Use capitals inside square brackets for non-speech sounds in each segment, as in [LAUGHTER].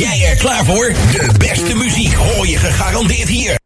jij er klaar voor? De beste muziek hoor je gegarandeerd hier.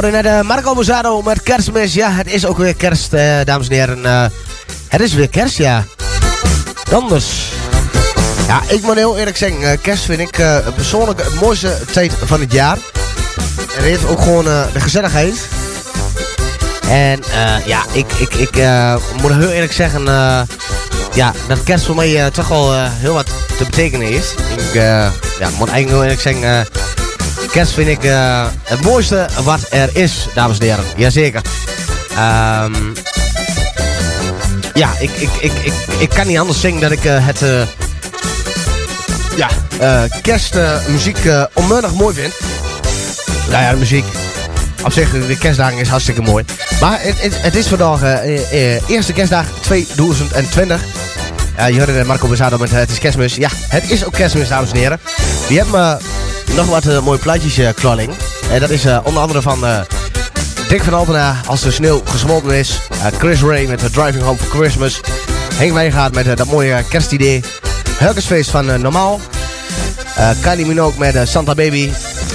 Hoorde net uh, Marco Bozzaro met kerstmis. Ja, het is ook weer kerst, eh, dames en heren. Eh, het is weer kerst, ja. Anders. Ja, ik moet heel eerlijk zeggen, eh, kerst vind ik eh, persoonlijk het mooiste tijd van het jaar. En heeft ook gewoon eh, de gezelligheid. En eh, ja, ik, ik, ik eh, moet heel eerlijk zeggen, eh, ja, dat kerst voor mij eh, toch wel eh, heel wat te betekenen heeft. Ik eh, ja, moet eigenlijk heel eerlijk zeggen, eh, kerst vind ik eh, het mooiste wat er is, dames en heren. Jazeker. Ehm ja, ik, ik, ik, ik, ik kan niet anders zeggen dat ik eh, het eh, ja, kerstmuziek onmiddellijk mooi vind. Nou ja, de muziek. Op zich, de kerstdagen is hartstikke mooi. Maar het, het, is vandaag eerste kerstdag 2020. Ja, je hoorde Marco Bezado met Het is kerstmis. Ja, het is ook kerstmis, dames en heren. Die hebben nog wat eh, mooie plaatjes uh, klolling. En dat is eh, onder andere van eh, Dick van Altena als de sneeuw gesmolten is. Eh, Chris Ray met Driving Home for Christmas. Henk Wijngaard met eh, dat mooie kerstidee. Hulkensfeest van eh, Normaal. Eh Kylie Minogue met eh, Santa Baby.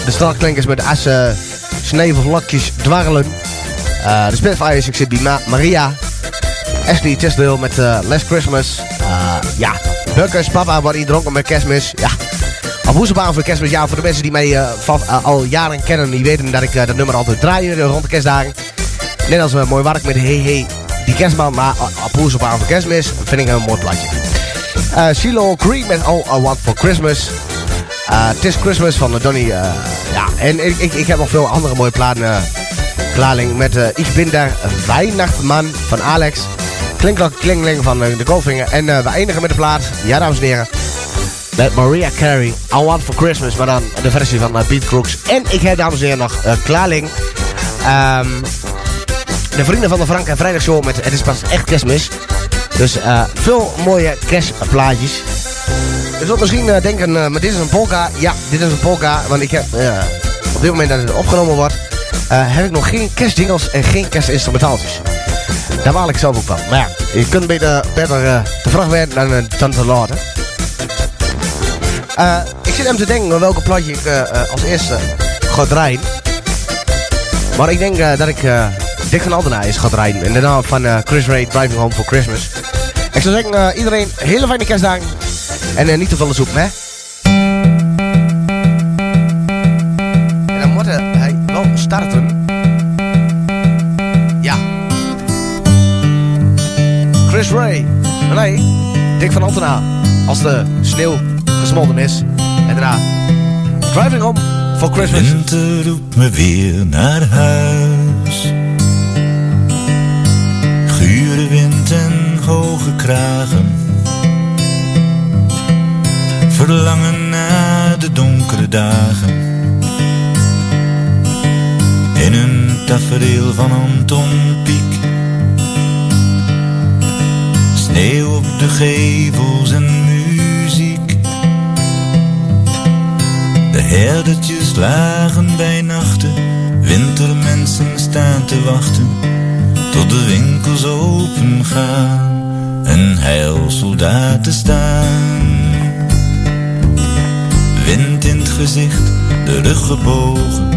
De straatklinkers met Asse Sneeuwvlokjes dwarrelen. Eh, de Spitfires, ik zit bij Ma- Maria. Ashley Tisdale met eh, Last Christmas. Eh, ja, Bukkers, papa hier dronken met kerstmis. Ja, op voor kerstmis. Ja, voor de mensen die mij eh, eh, al jaren kennen, die weten dat ik eh, dat nummer altijd draai rond de kerstdagen. Net als mooi werk met Hey Hey, die kerstman. Maar op Hoesebaan voor kerstmis vind ik een mooi plaatje. Uh, CeeLo Green met All I Want For Christmas. Tis Christmas van Donny. Ja, en ik, ik, ik heb nog veel andere mooie platen klaarling met Ik bin daar Weihnachtsman van Alex. Klinkklok Klingling van de Goldfinger. En we eindigen met de plaat, ja dames en heren, met Maria Carey. I Want For Christmas, maar dan de versie van Beat Crooks. En ik heb dames en heren nog. Um, de vrienden van de Frank en Vrijdagshow met Het is pas echt kerstmis. Dus uh, veel mooie kerstplaatjes. Je zult misschien uh, denken, uh, maar dit is een polka. Ja, dit is een polka. Want ik heb op dit moment dat het opgenomen wordt... heb ik nog geen kerstjingles en geen kerstinstrumentaaltjes. Daar waal ik zelf ook van. Maar ja, je kunt beter, beter te vraag werden dan, dan te laten. Ik zit hem te denken welke plaatje ik als eerste ga draaien. Maar ik denk dat ik Dick van Aldena is gaat rijden. En daarna van Chris Ray Driving Home for Christmas. Ik zou zeggen, iedereen hele fijne kerstdagen. En niet te veel zoek, hè? En dan moet hij wel starten. Ja. Chris Ray. Nee, Dick van Altena. Als de sneeuw is. En daarna Driving Home for Christmas. Winter roept me weer naar huis. Gure wind en hoge kragen. Verlangen naar de donkere dagen. In een tafereel van Anton Pieck. Sneeuw op de gevels en De herdertjes lagen bij nachten. Wintermensen staan te wachten tot de winkels open gaan en heilsoldaten staan. Wind in het gezicht, de rug gebogen.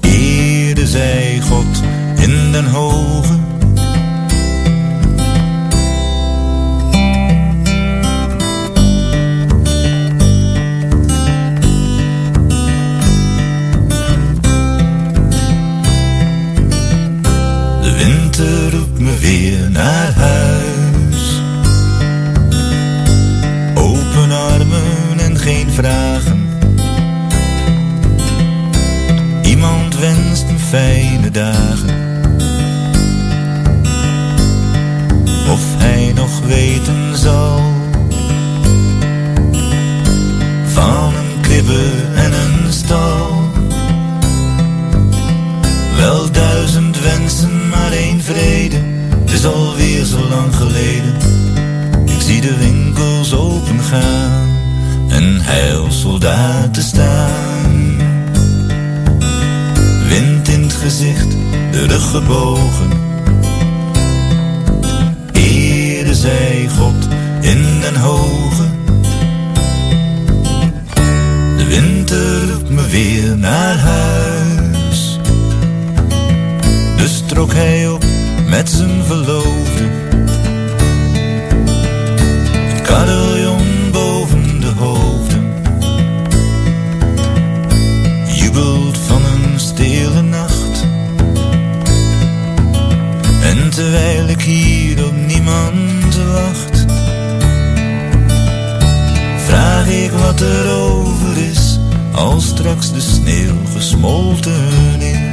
Eerde zij God in den hoge. Weer naar huis. Wat er over is, als straks de sneeuw gesmolten is.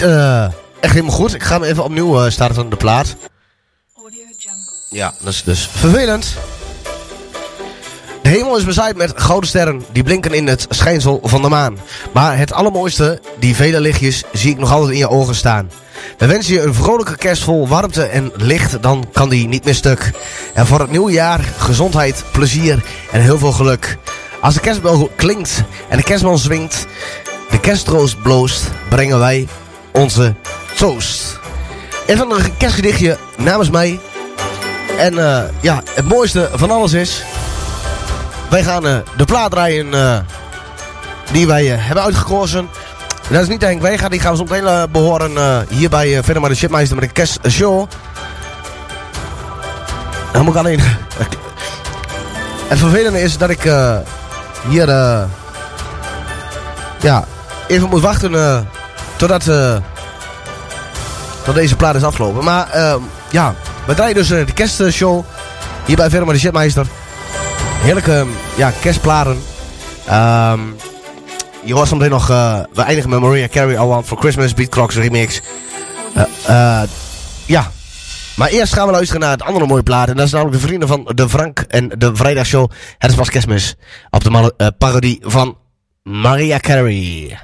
Eh, echt helemaal goed. Ik ga hem even opnieuw eh, starten aan de plaat. Ja, dat is dus vervelend. De hemel is bezaaid met gouden sterren die blinken in het schijnsel van de maan. Maar het allermooiste, die vele lichtjes, zie ik nog altijd in je ogen staan. We wensen je een vrolijke kerst vol warmte en licht, dan kan die niet meer stuk. En voor het nieuwe jaar gezondheid, plezier en heel veel geluk. Als de kerstbel klinkt en de kerstman zwingt, de kersttroost bloost, brengen wij onze toast. Even een kerstgedichtje namens mij. En eh, ja, het mooiste van alles is... Wij gaan eh, de plaat draaien eh, die wij hebben uitgekozen. En dat is niet Henk Wega, die gaan we zo meteen eh, behoren eh, hier bij uh, Verder maar de Chipmeister met de kerstshow. Dan moet ik alleen... [LAUGHS] het vervelende is dat ik hier... ja, even moet wachten totdat, eh, tot deze plaat is afgelopen. Maar eh, ja, we draaien dus eh, de kerstshow hier bij Verder maar de Chipmeister. Heerlijke ja, kerstplaten. Ehm je hoort zometeen nog... we eindigen met Maria Carey, I Want For Christmas, Beat Crocs remix. Ja. Maar eerst gaan we luisteren naar het andere mooie plaat. En dat is namelijk de vrienden van de Frank en de Vrijdagshow. Het is pas kerstmis. Op de parodie van Maria Carey.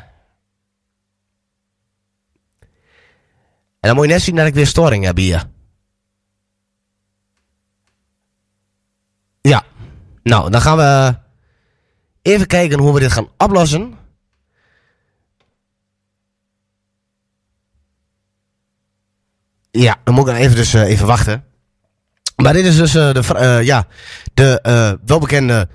En dan moet je net zien dat ik weer storing heb hier. Ja. Nou, dan gaan we even kijken hoe we dit gaan oplossen. Ja, dan moet ik even dus eh, even wachten. Maar dit is dus eh, de, eh, ja, de welbekende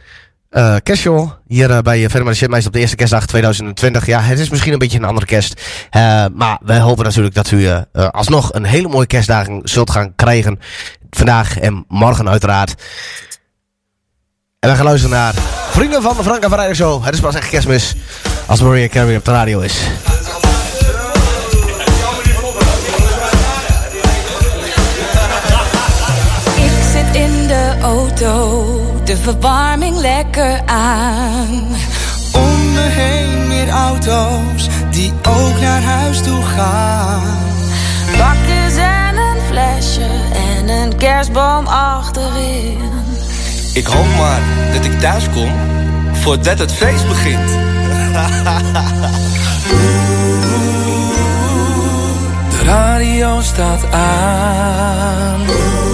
eh kerstshow hier eh, bij Verder Shipmeis op de eerste kerstdag 2020. Ja, het is misschien een beetje een andere kerst. Eh, maar wij hopen natuurlijk dat u alsnog een hele mooie kerstdagen zult gaan krijgen. Vandaag en morgen uiteraard. En we gaan luisteren naar Vrienden van de Frank en Vrijdag Show. Het is pas echt kerstmis als Maria Carey op de radio is. Ik zit in de auto, de verwarming lekker aan. Om me heen meer auto's die ook naar huis toe gaan. Bakjes en een flesje en een kerstboom achterin. Ik hoop maar dat ik thuis kom voordat het feest begint. [LAUGHS] De radio staat aan.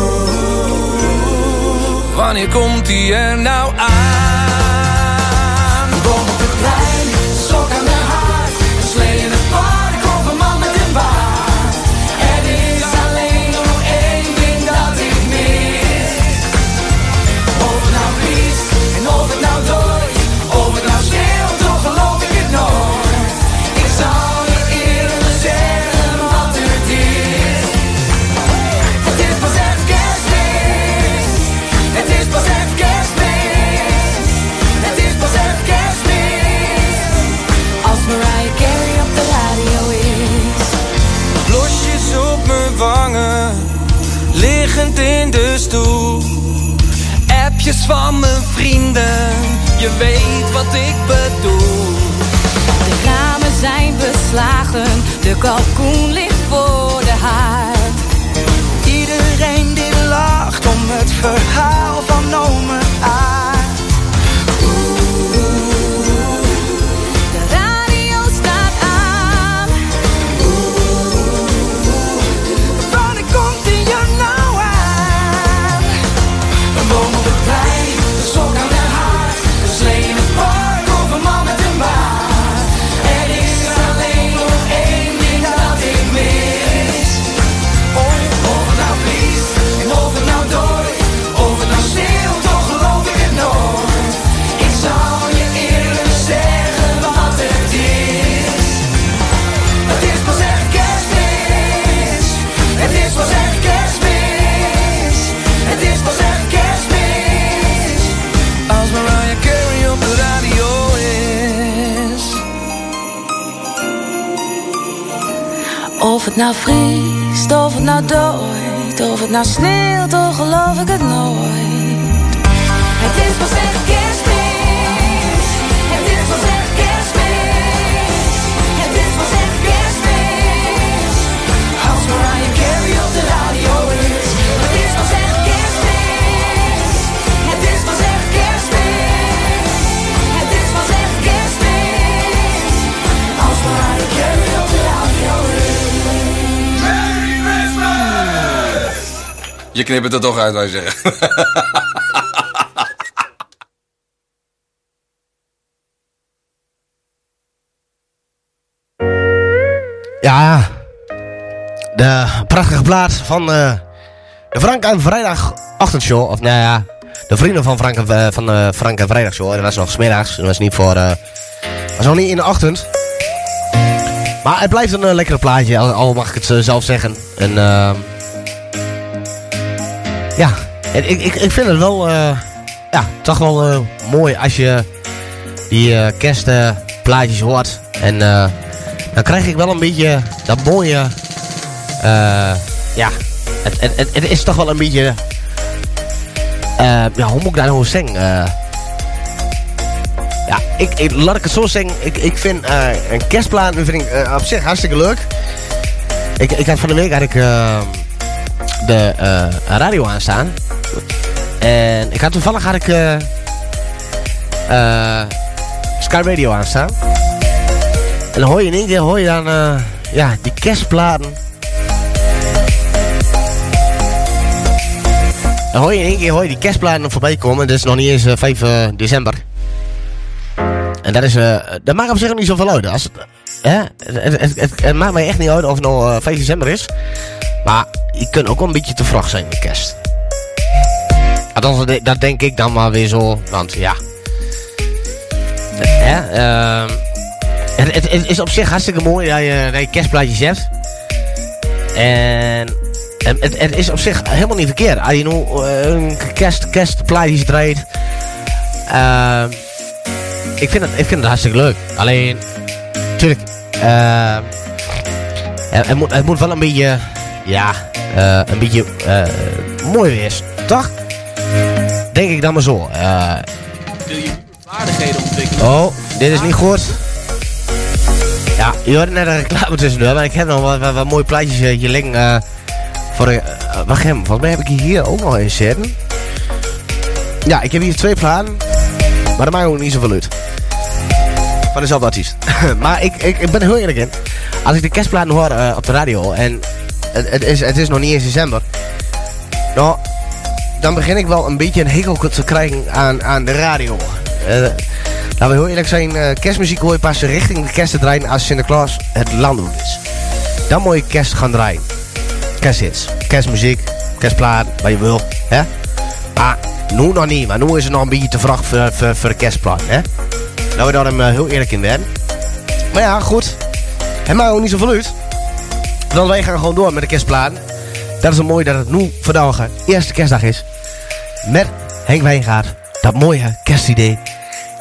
Wanneer komt die er nou aan? Appjes van mijn vrienden, je weet wat ik bedoel. De ramen zijn beslagen, de kalkoen ligt voor de haard. Iedereen die lacht om het verhaal van Of het nou vriest, of het nou dooit, of het nou sneeuwt, toch geloof ik het nooit. Het is pas echt Je knipt het er toch uit, wij zeggen. [LAUGHS] Ja, de prachtige plaat van eh, de Frank en Vrijdag ochtendshow. Of nou ja, de vrienden van Frank eh, van de Frank en Vrijdag show. Dat was nog smiddags. Dat was niet voor... eh was nog niet in de ochtend. Maar het blijft een eh, lekkere plaatje, al, al mag ik het eh, zelf zeggen. En ehm ja, en ik, ik, ik vind het wel... eh, ja, toch wel eh, mooi als je die eh, kerstplaatjes hoort. En dan krijg ik wel een beetje dat mooie... ja, het, het, het, is toch wel een beetje... ja, hoe moet ik dat nou zeggen? Ja, ik, ik, laat ik het zo zeggen. Ik, ik vind een kerstplaat vind ik, op zich hartstikke leuk. Ik, ik had van de week had ik, de eh, radio aanstaan. En ik had toevallig had ik eh, Sky Radio aanstaan. En dan hoor je in één keer hoor je dan ja, die kerstplaten. Dan hoor je in één keer die kerstplaten voorbij komen. Dat is nog niet eens eh, 5 eh, december. En dat is, dat maakt op zich niet zoveel uit. Als het, Het, maakt mij echt niet uit of het nou eh, 5 december is. Maar je kunt ook wel een beetje te vroeg zijn met kerst. Dat- denk ik dan maar weer zo. Want ja. Ehm, het, is op zich hartstikke mooi dat je, dat je kerstplaatjes hebt. En het, het, is op zich helemaal niet verkeerd. Als eh, een kerst, kerstplaatjes draait. ehm, ik, vind het, ik vind het hartstikke leuk. Alleen, natuurlijk, het, het moet, het moet wel een beetje, ja, eh, een beetje eh, mooi wees, toch? Denk ik dan maar zo. Eh, Wil je vaardigheden ontwikkelen? Oh, dit is niet goed. Ja, je hoorde net een reclame tussendoor, maar ik heb nog wat, wat, wat mooie plaatjes eh, hier liggen. eh, voor eh, wacht volgens mij heb ik hier ook nog eens zitten. Ja, ik heb hier twee platen, maar dat maakt ook niet zoveel uit. Van dezelfde artiest. [LAUGHS] maar ik, ik, ik ben er heel eerlijk in. Als ik de kerstplaten hoor eh, op de radio en het, is, het is nog niet eens december. Nou, dan begin ik wel een beetje een hekel te krijgen aan, aan de radio. Eh, laten we heel eerlijk zijn, eh, kerstmuziek hoor je pas richting de kerst te draaien als Sinterklaas het land doet is. Dan moet je kerst gaan draaien. Kersthits, kerstmuziek, kerstplaat, wat je wil. Hè? Maar nu nog niet, maar nu is het nog een beetje te vraag voor, voor, voor de kerstplaat. Hè? Laten we daar hem eh, heel eerlijk in werden. Maar ja, goed. Het maakt ook niet zoveel uit. Want wij gaan gewoon door met de kerstplaten. Dat is zo mooi dat het nu vandaag eerste kerstdag is. Met Henk Wijngaard. Dat mooie kerstidee.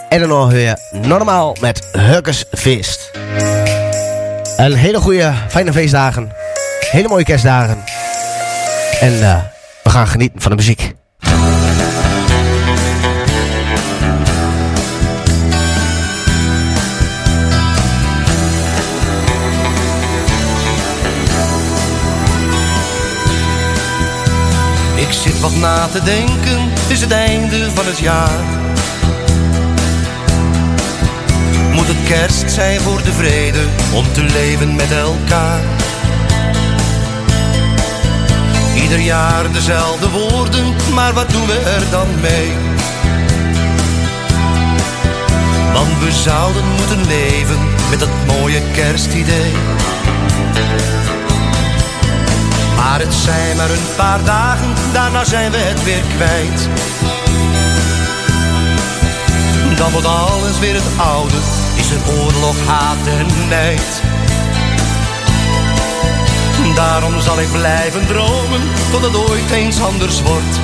En dan nog weer normaal met Hurkers Feest. Een hele goede, fijne feestdagen. Hele mooie kerstdagen. En eh, We gaan genieten van de muziek. Zit wat na te denken, is het einde van het jaar. Moet het kerst zijn voor de vrede, om te leven met elkaar. Ieder jaar dezelfde woorden, maar wat doen we er dan mee? Want we zouden moeten leven met dat mooie kerstidee. Maar het zijn maar een paar dagen, daarna zijn we het weer kwijt. Dan wordt alles weer het oude, is er oorlog, haat en nijd. Daarom zal ik blijven dromen, tot het ooit eens anders wordt.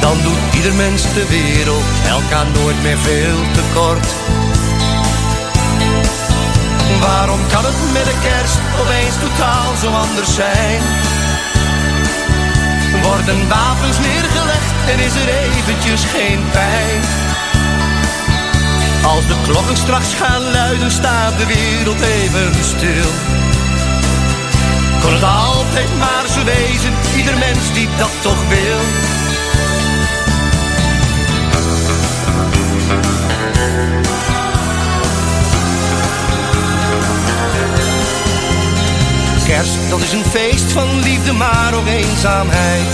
Dan doet ieder mens ter wereld elkaar nooit meer veel te kort. Waarom kan het met de kerst opeens totaal zo anders zijn? Worden wapens neergelegd en is er eventjes geen pijn? Als de klokken straks gaan luiden, staat de wereld even stil. Kon het altijd maar zo wezen, ieder mens die dat toch wil. Kerst, dat is een feest van liefde, maar ook eenzaamheid.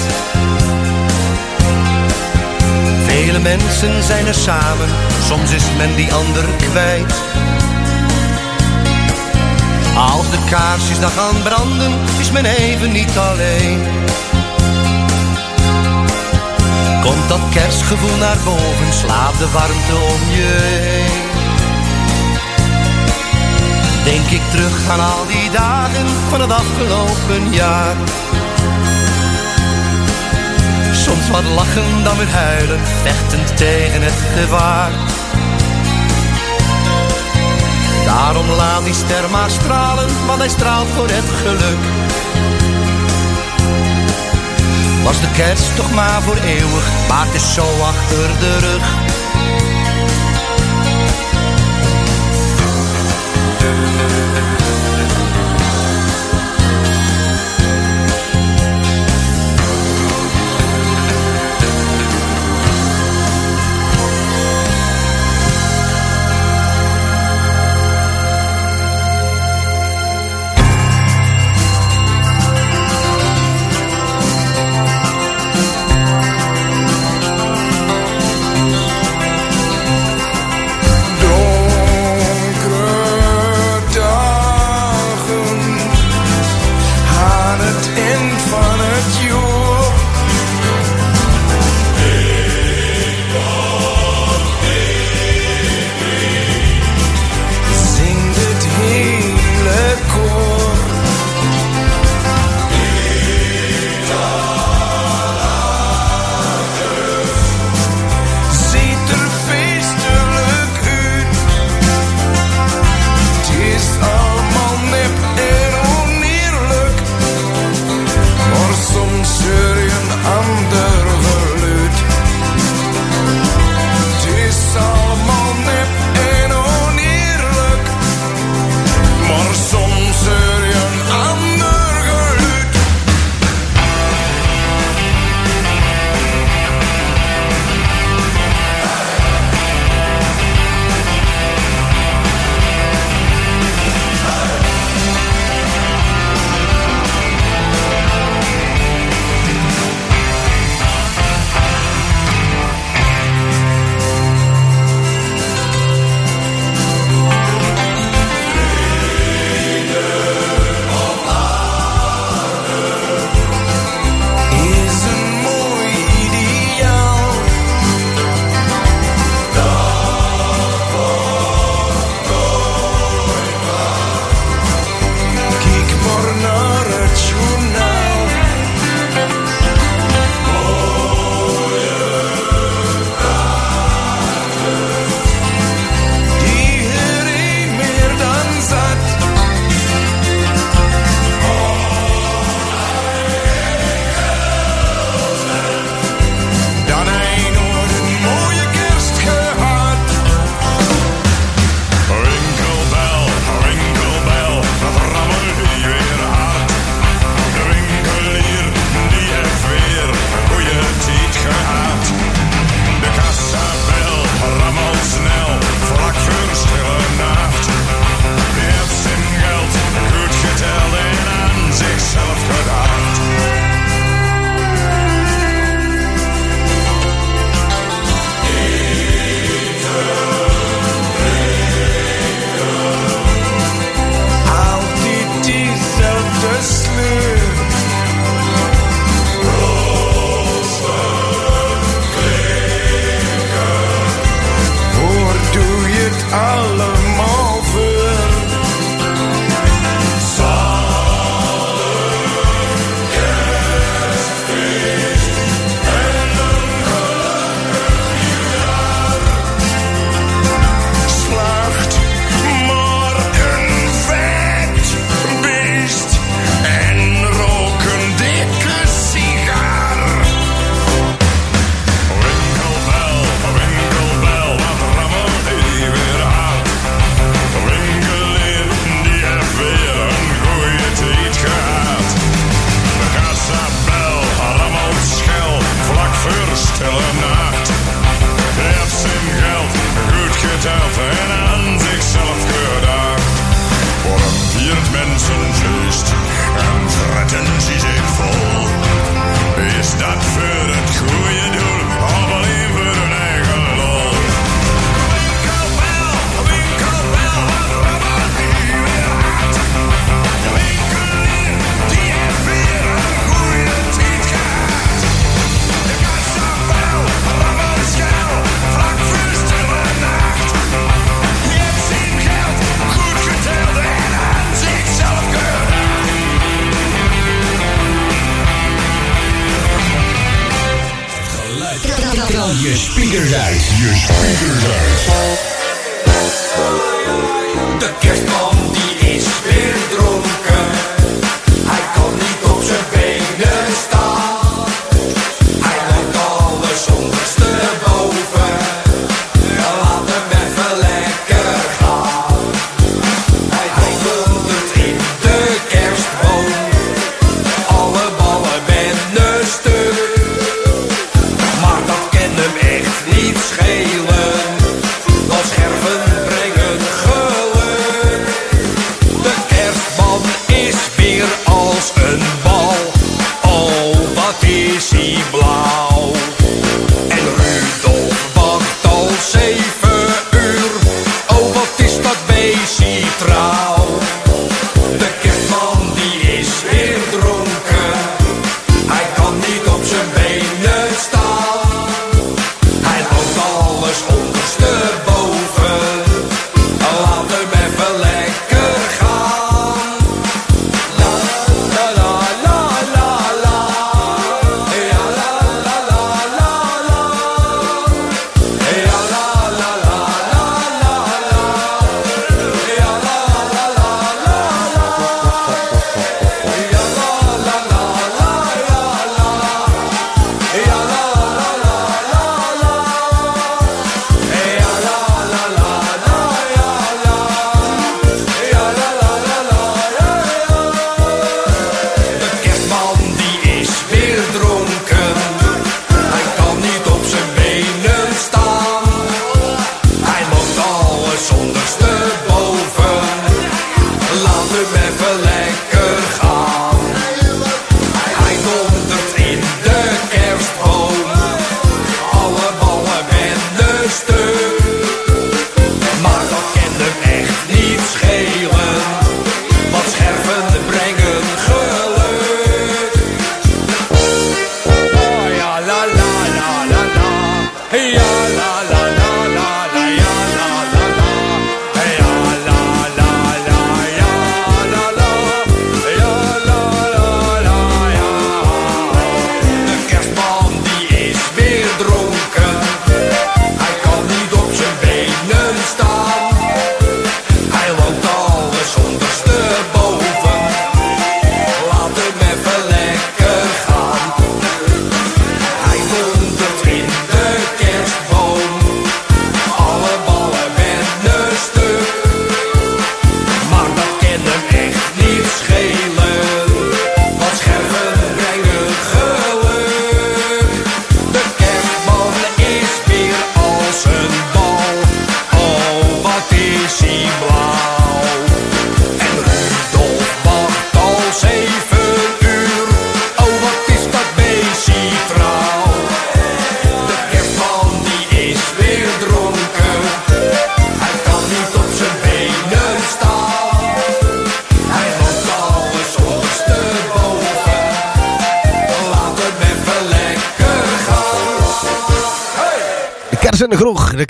Vele mensen zijn er samen, soms is men die ander kwijt. Als de kaarsjes dan gaan branden, is men even niet alleen. Komt dat kerstgevoel naar boven, slaat de warmte om je heen. Denk ik terug aan al die dagen van het afgelopen jaar. Soms wat lachen, dan weer huilen, vechtend tegen het gevaar. Daarom laat die ster maar stralen, want hij straalt voor het geluk. Was de kerst toch maar voor eeuwig, maar het is zo achter de rug.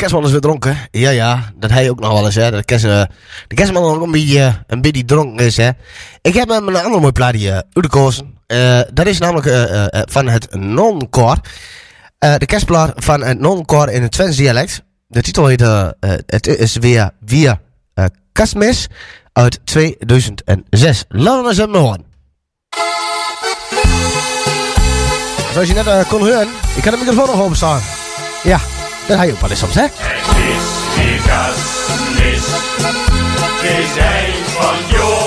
kerstman is weer dronken. Ja, ja. Dat hij ook nog wel eens, hè. Dat kerst, eh, de kerstman nog een beetje, eh, een beetje dronken is, hè. Ik heb hem een ander mooi plaatje eh, uitgekozen. dat is namelijk van het non-core. de kerstplaat van het non-core in het Twents dialect. De titel heet, het is weer, via kerstmis uit 2006. Laten we eens hem horen. Zoals je net kon horen, ik kan de microfoon nog openstaan. Ja. Dat hij ook wel eens? Het is die We zijn van joh.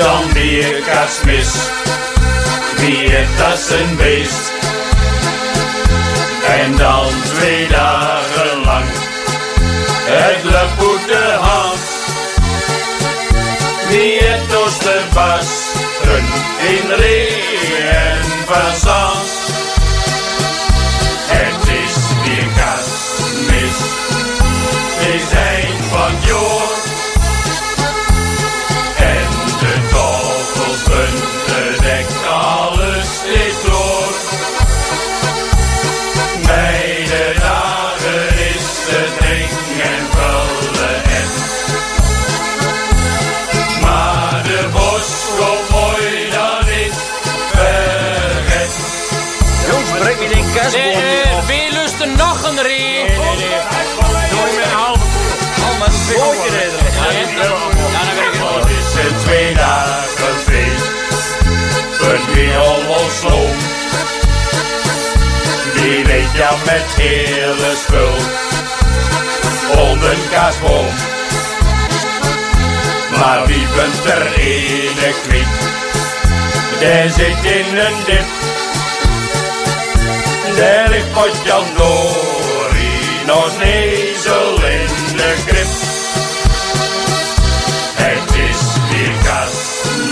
Dan weer cas miss, wie das ein Beest. En dan twee dagen lang, het lapoete hand. Wie het was, te in regen en van zand. Het is weer kerstmis, het ja met hele spul onder, een kaasbol. Maar wie bent er in de kwiek? Der zit in een dip. Der ligt potjan nog nezel in de grip. Het is weer kaas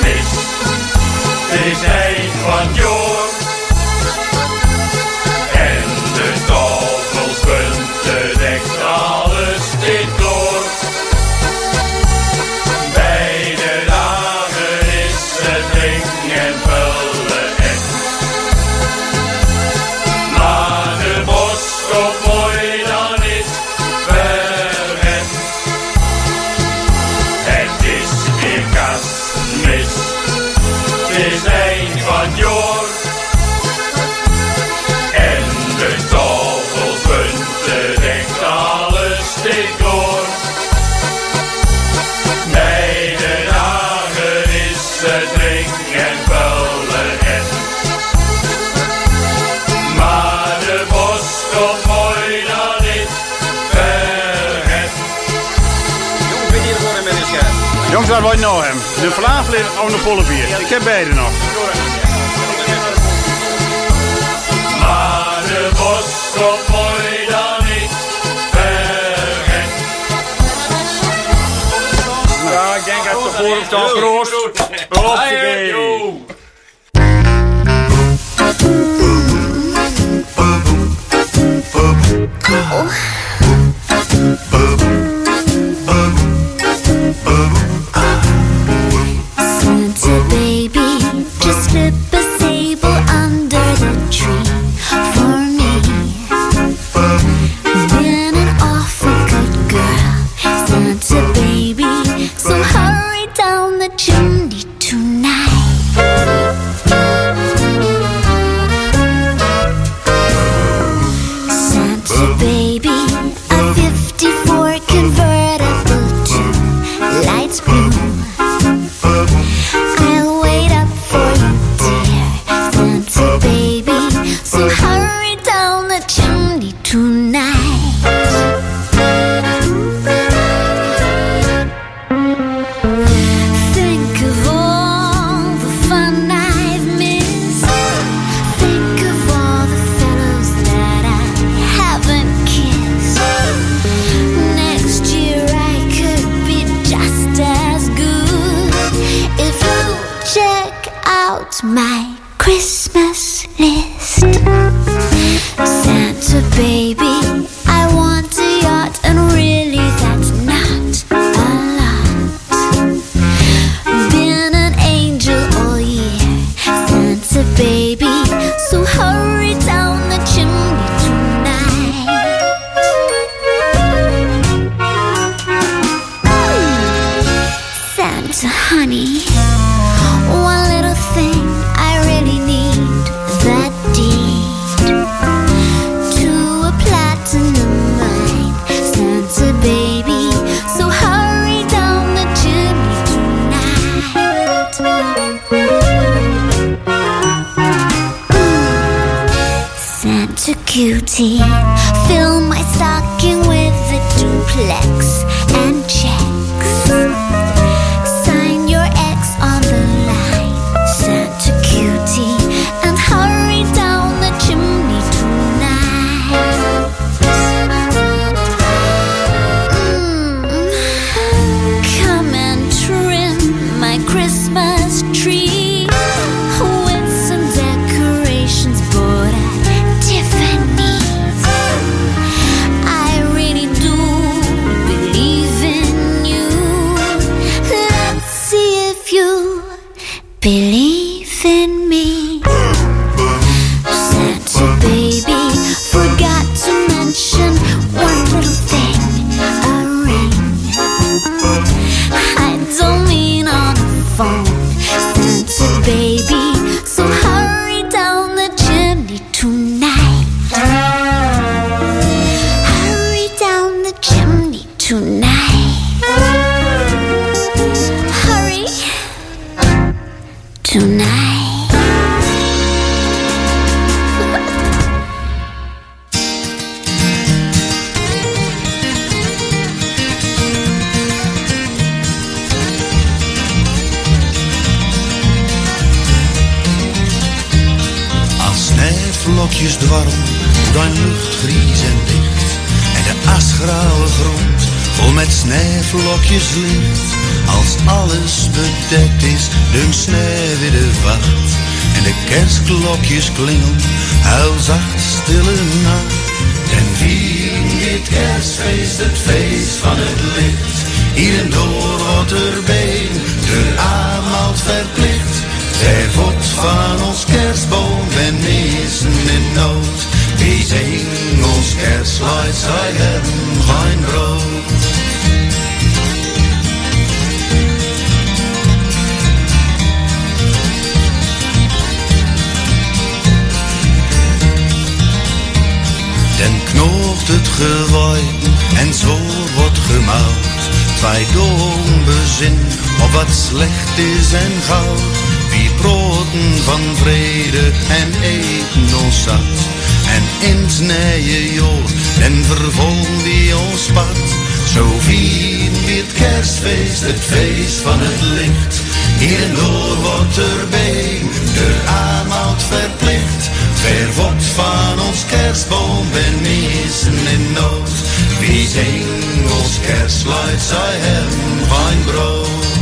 mis. Het is hij van jou. God Will Know De falafel en de volle bier. Ik heb beide nog. Maar de bos dan niet vergeten. Ja, ik denk dat de voorhoofd al. Wolkjes dwarrel, dan gries en dicht. En de asgrauwe grond, vol met sneeuwvlokjes licht. Als alles bedekt is, dun sneeuw weer wacht. En de kerstklokjes klingelen, huil zacht, stille nacht. En vieren dit kerstfeest, het feest van het licht. Hier en door Rotterdam, de aanmaalt verplicht. Ver wordt van ons kerstboom, ben missen in nood. Wie zing ons kerstlied, zij hebben geen brood. Dan knoopt het gewaai en zo wordt gemouwd. Twee doden bezin op wat slecht is en goud. Broden van vrede en eten ons zat. En in het nije jool en vervolgen wie ons pad. Zo vieren we het kerstfeest, het feest van het licht. Hier en door wordt erbij, de aanhoud verplicht. Ver wordt van ons kerstboom, ben missen in nood. Wie zing ons kerstluid, zij hebben geen brood.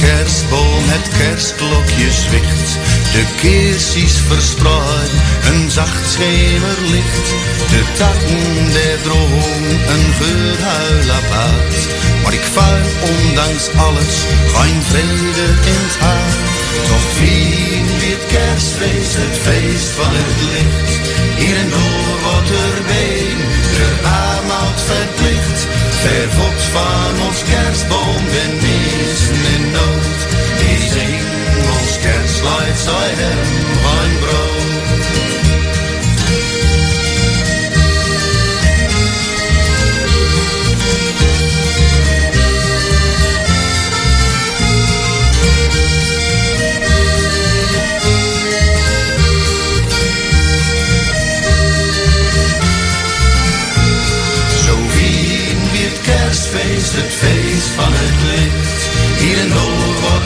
Kerstboom, het kerstklokje zwicht. De keersies verspreid, een zacht schemerlicht. De takken der droom, een geurhuil. Maar ik vuil ondanks alles, geen vrede in het hart. Toch we het kerstfeest, het feest van het licht. Hier en door wat er de aanhoud verplicht. Ver wordt van ons kerstboom, ben missen in nood. Die zing ons kerstlied, zij hebben geen brood.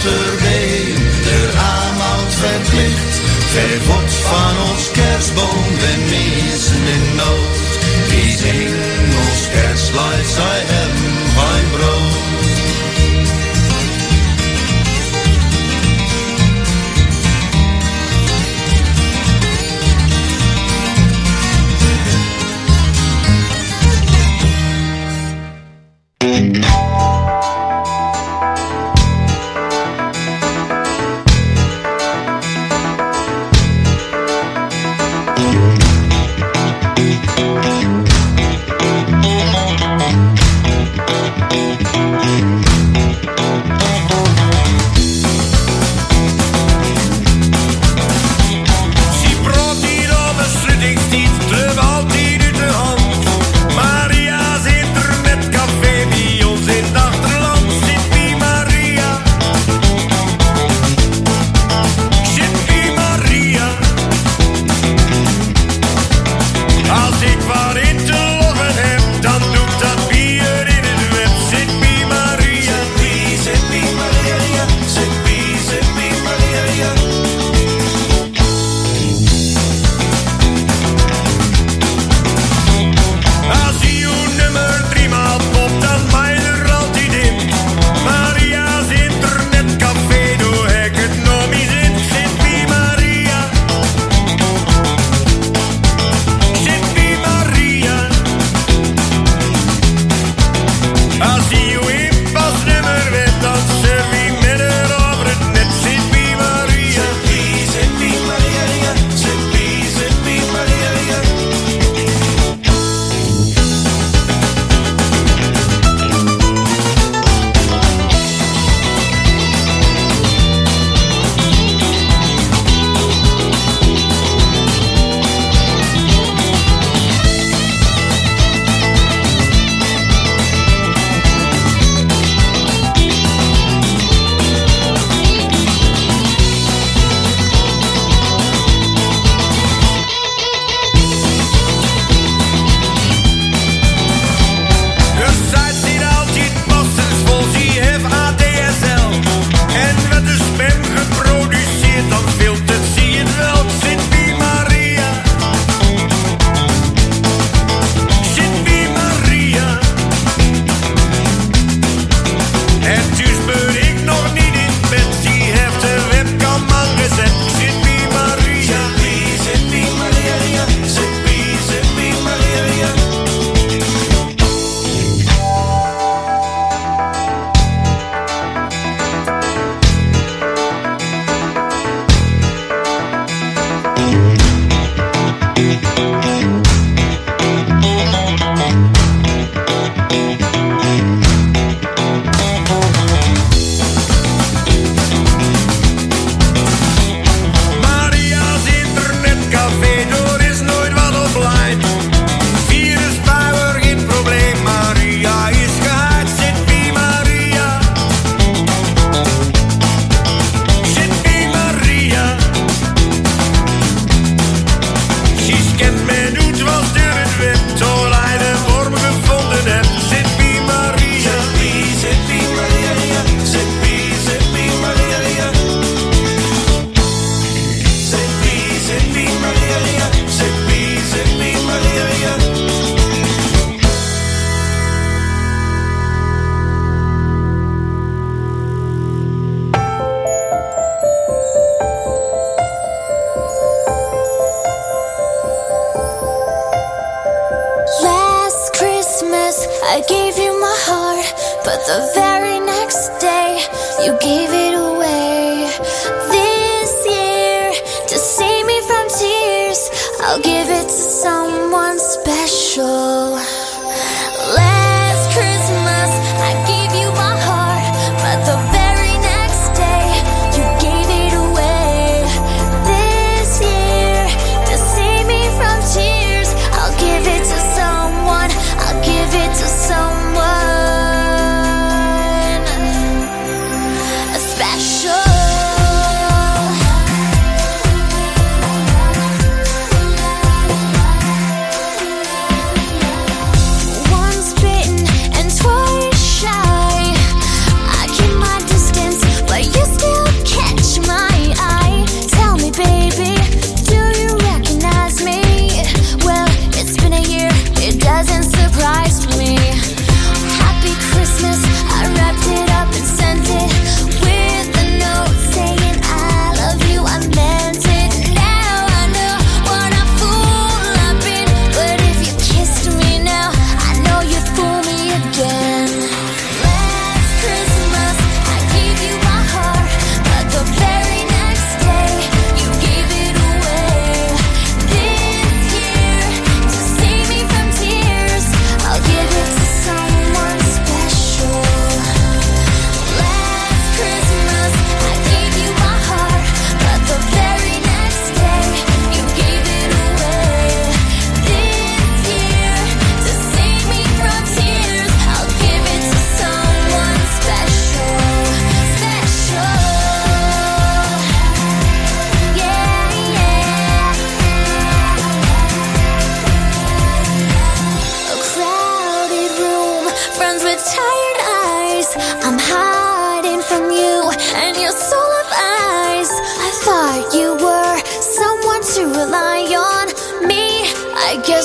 De aanhoud verplicht. Ver wordt van ons kerstboom, ben missen in nood. Wie zing ons kerstlied, zij hebben geen brood.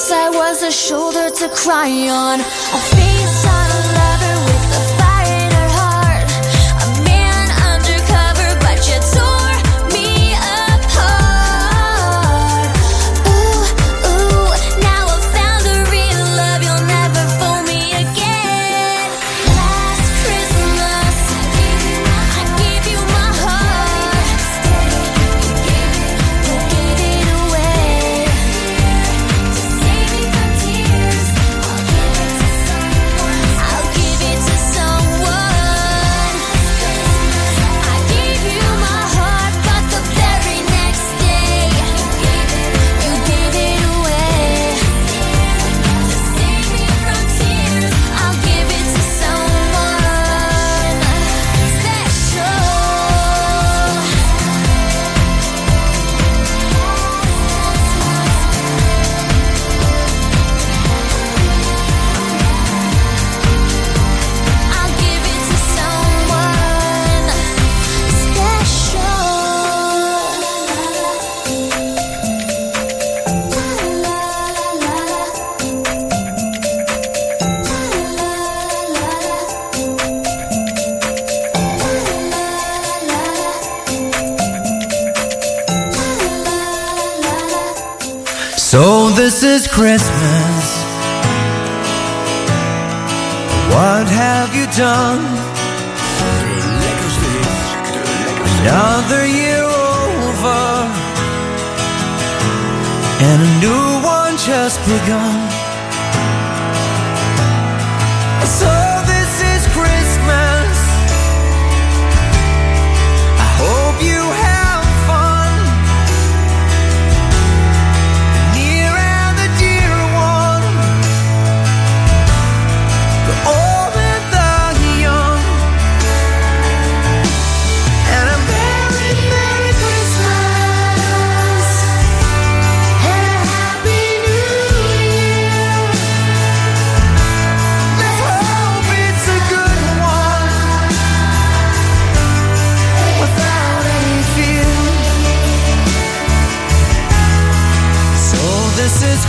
wish I was a shoulder to cry on. A face. is Christmas. What have you done? Another year over, and a new one just begun.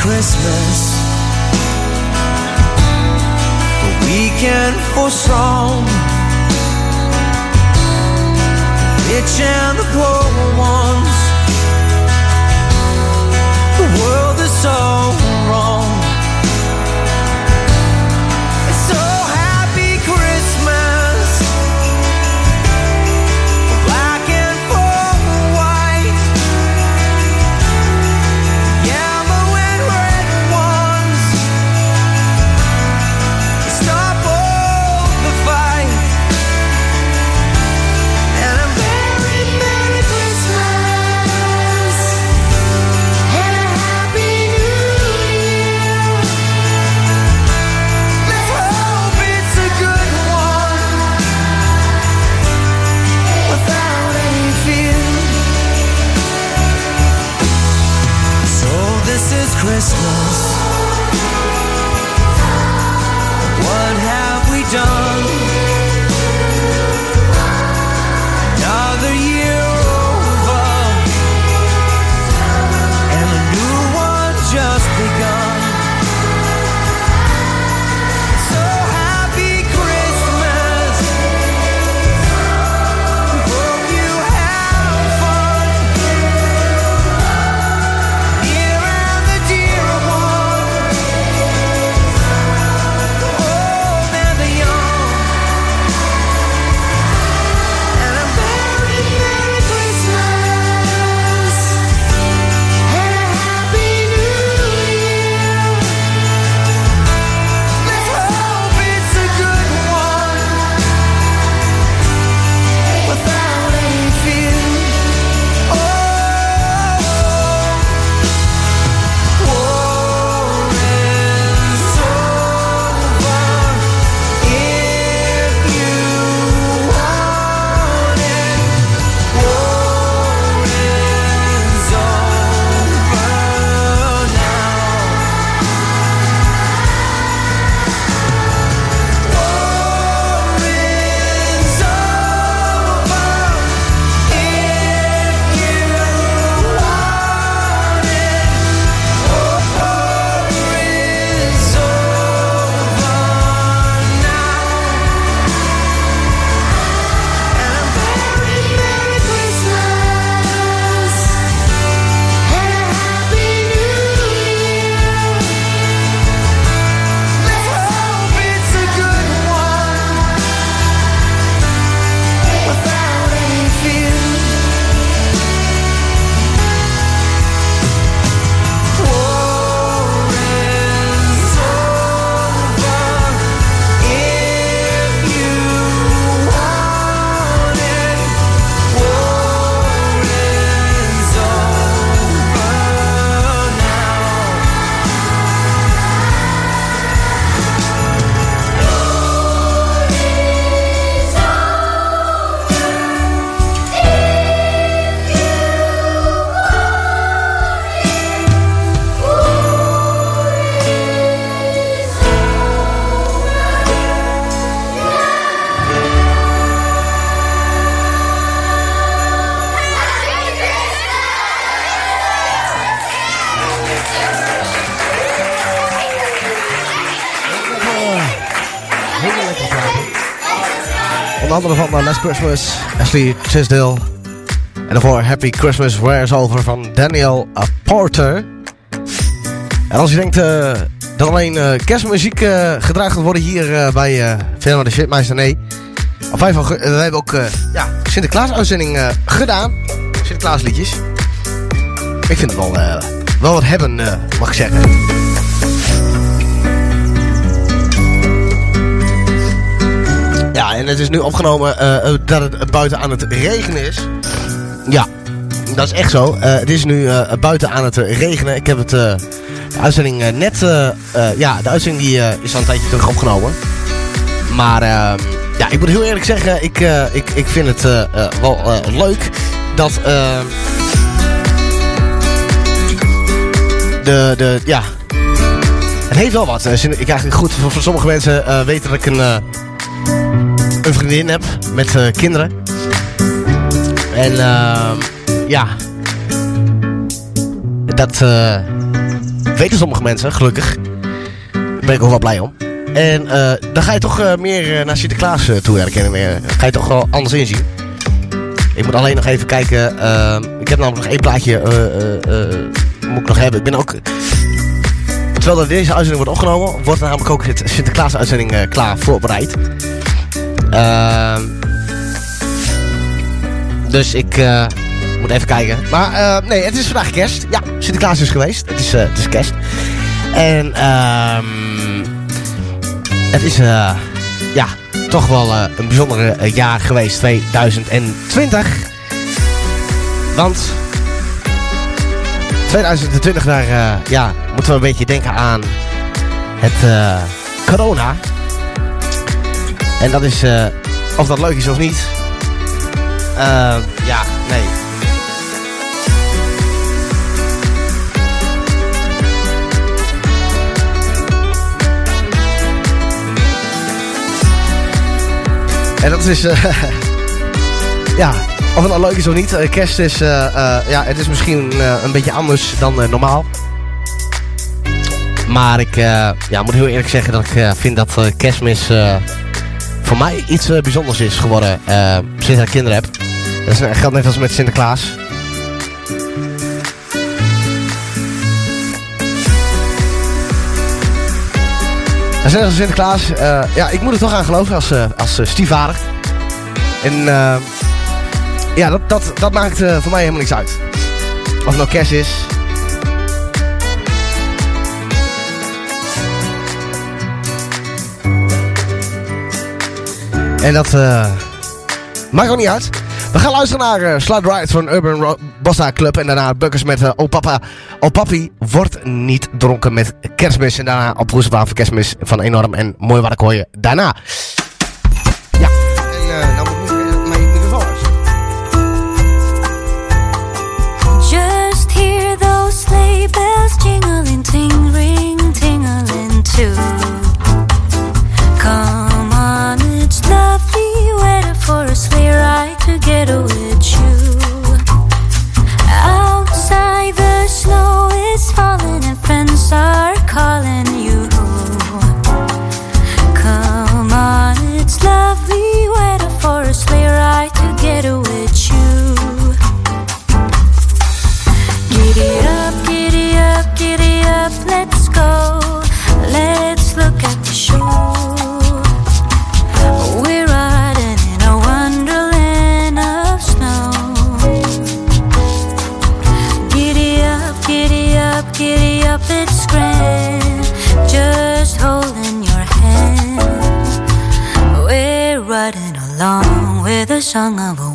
Christmas. A weekend for strong. Rich and the poor. Andere van uh, Last Christmas, Ashley Tisdale. En daarvoor Happy Christmas Wears Over van Daniel Porter. En als je denkt uh, dat alleen uh, kerstmuziek uh, gedraaid gaat worden hier bij uh, de Shitmeister, nee. Op 5 augustus, we hebben ook ja, Sinterklaas uitzending uh, gedaan. Sinterklaas liedjes. Ik vind het wel, wel wat hebben, mag ik zeggen. Ja, en het is nu opgenomen uh, dat het buiten aan het regenen is. Ja, dat is echt zo. Uh, het is nu buiten aan het regenen. Ik heb het, de uitzending net... ja, de uitzending die, is al een tijdje terug opgenomen. Maar ja, ik moet heel eerlijk zeggen, ik, ik, ik vind het wel leuk dat... de, de, ja... Het heeft wel wat. Ik eigenlijk goed, voor sommige mensen weten dat ik een, een vriendin heb met kinderen. En uh, ja, dat uh, weten sommige mensen, gelukkig. Daar ben ik ook wel blij om. En uh, dan ga je toch meer naar Sinterklaas toe werken. En ga je toch wel anders inzien. Ik moet alleen nog even kijken. ik heb namelijk nog één plaatje moet ik nog hebben. Ik ben ook... Terwijl deze uitzending wordt opgenomen, wordt namelijk ook het Sinterklaas uitzending klaar voorbereid. Ehm dus ik uh, moet even kijken. Maar uh, nee, het is vandaag kerst. Ja, Sinterklaas is geweest. Het is, is kerst. En ehm het is ja, toch wel een bijzondere jaar geweest. 2020. Want 2020 daar ja, moeten we een beetje denken aan het corona. En dat is, of dat leuk is of niet... Uh, ja, nee. En dat is, uh, [LAUGHS] ja, of het nou leuk is of niet. Kerst is, ja, het is misschien een beetje anders dan normaal. Maar ik ja, moet heel eerlijk zeggen dat ik vind dat kerstmis voor mij iets bijzonders is geworden sinds ik kinderen heb. Dat geldt net als met Sinterklaas. En als Sinterklaas, uh, ja, ik moet er toch aan geloven als, uh, als uh, stiefvader. En ja, dat, dat, dat maakt voor mij helemaal niks uit. Of het nou kerst is. En dat maakt ook niet uit. We gaan luisteren naar uh, Slide Ride van Urban Bossa Club. En daarna Bukkers met uh, Papa, Oh Papi wordt niet dronken met kerstmis. En daarna op voor kerstmis van Enorm en Mooi wat ik hoor je daarna. 唱啊。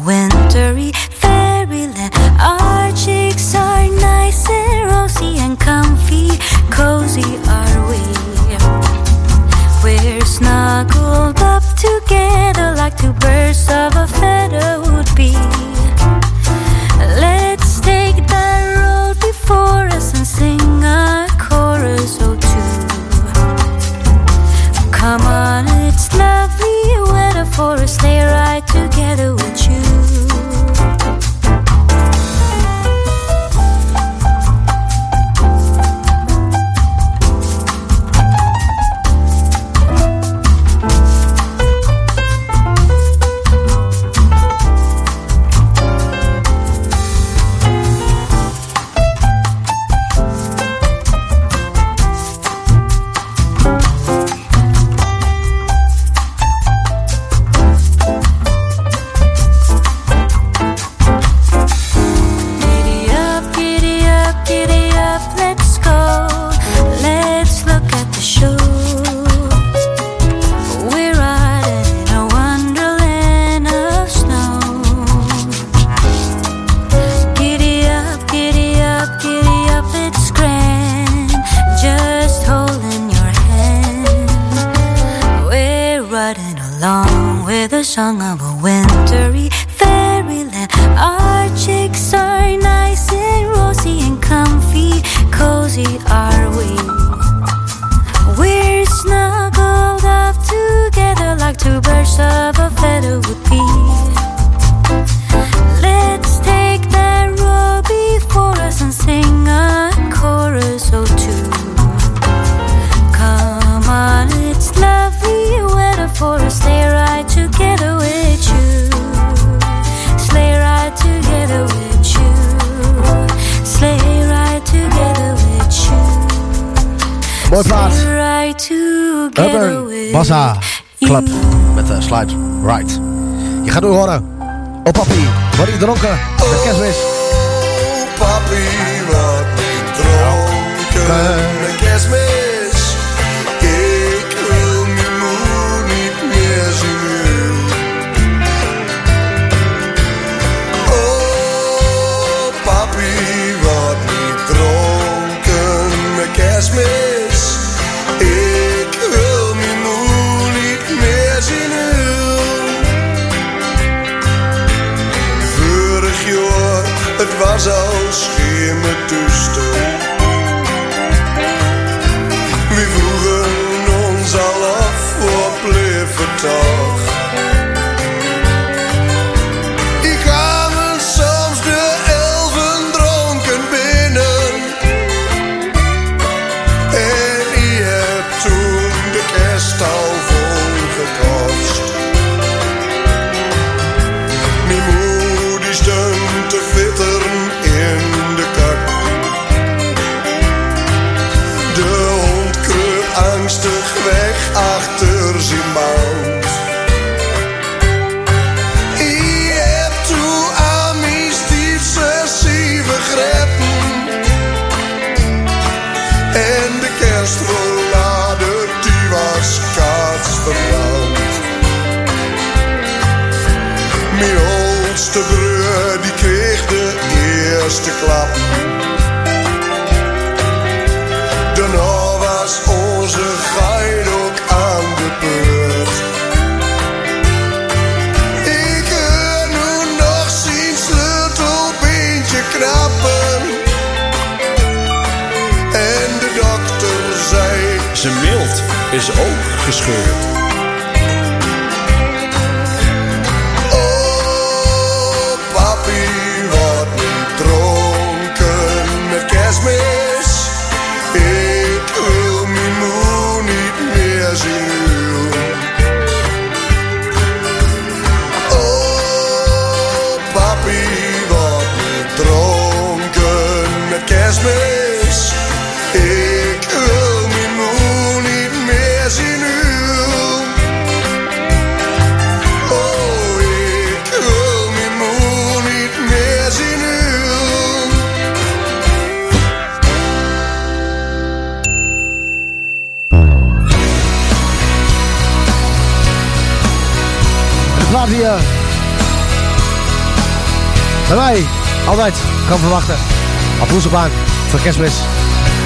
kerstmis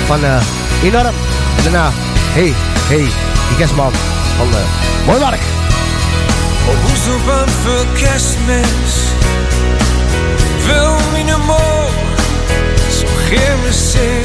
van uh, Enorm. En daarna, hey, hey, die kerstman van uh, Mooi Mark. Op hoezo van voor kerstmis? Wil me niet meer, zo geef me zin.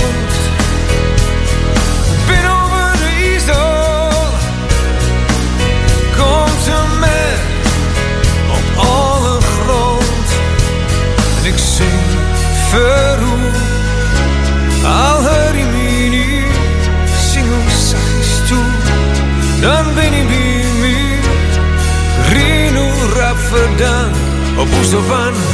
verroer. Al hoor je me nu dan ben. Rino rap verdaan op.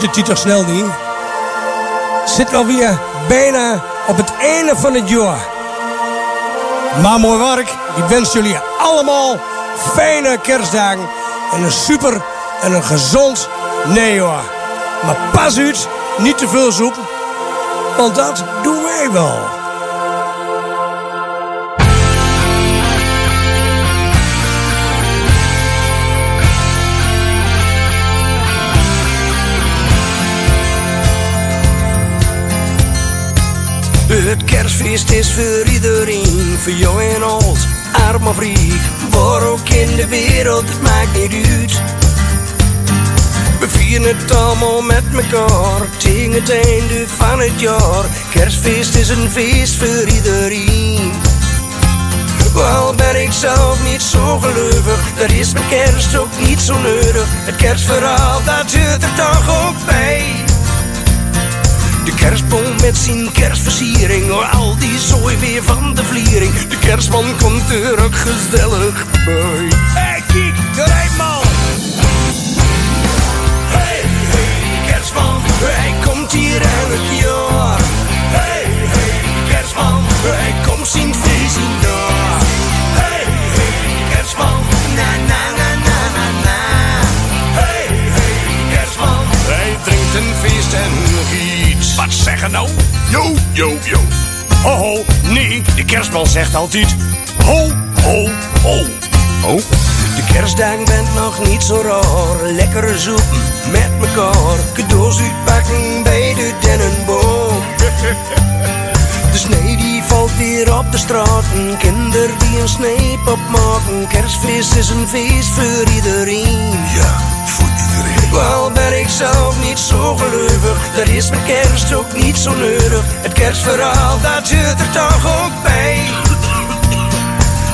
ziet het toch snel niet? Zit alweer bijna op het einde van het jaar. Maar mooi werk. Ik wens jullie allemaal fijne kerstdagen. En een super en een gezond nieuwjaar. Maar pas uit, niet te veel soep. Want dat doen wij wel. Is voor iedereen, voor jong en oud, arm of rijk. Waar ook in de wereld, het maakt niet uit. We vieren het allemaal met elkaar, tegen het einde van het jaar. Kerstfeest is een feest voor iedereen. Wel ben ik zelf niet zo gelukkig, daar is mijn kerst ook niet zo nodig. Het kerstverhaal, dat zit er toch ook bij. De kerstboom met zijn kerstversiering, oh, al die zooi weer van de vliering. De kerstman komt er ook gezellig bij. Hey, kijk, de rijman! Hey, hey, kerstman, hij komt hier elk jaar. Hey, hey, kerstman, hij komt zien Zeggen nou? Yo, yo, yo. Ho, ho, nee, de kerstman zegt altijd ho, ho, ho. Oh? De kerstdag bent nog niet zo raar. Lekkere soep met mekaar. Cadeaus uitpakken bij de dennenboom. [LAUGHS] De snee die valt hier op de straat. Een kinder die een sneep opmaken. Kerstfeest is een feest voor iedereen. Ja, Wel ben ik zelf niet zo gelukkig. Daar is mijn kerst ook niet zo nodig. Het kerstverhaal, dat zit er toch ook bij.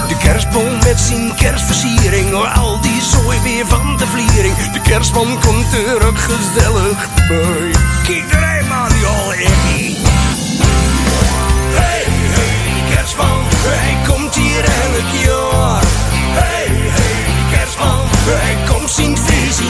De kerstboom met zijn kerstversiering, oh, al die zooi weer van de vliering. De kerstman komt er ook gezellig bij. Kijk de rijman, die al in. Hey, hey, kerstman, hij komt hier elk jaar. Hey, hey, kerstman, hij komt zien feest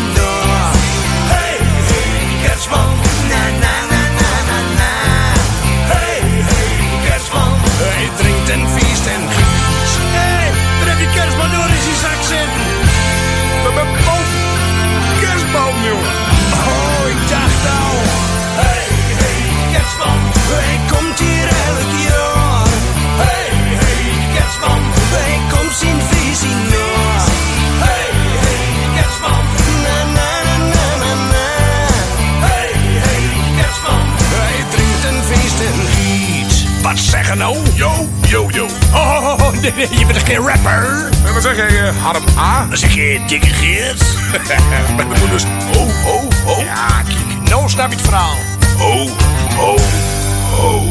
zeggen nou? Yo, yo, yo. Oh, nee, nee, je bent geen rapper. En wat zeg jij, uh, Harm A? Dan zeg je dikke Geert. [LAUGHS] Met de moeders. Oh, oh, oh. Ja, kijk, nou snap je het verhaal. Oh, oh, oh.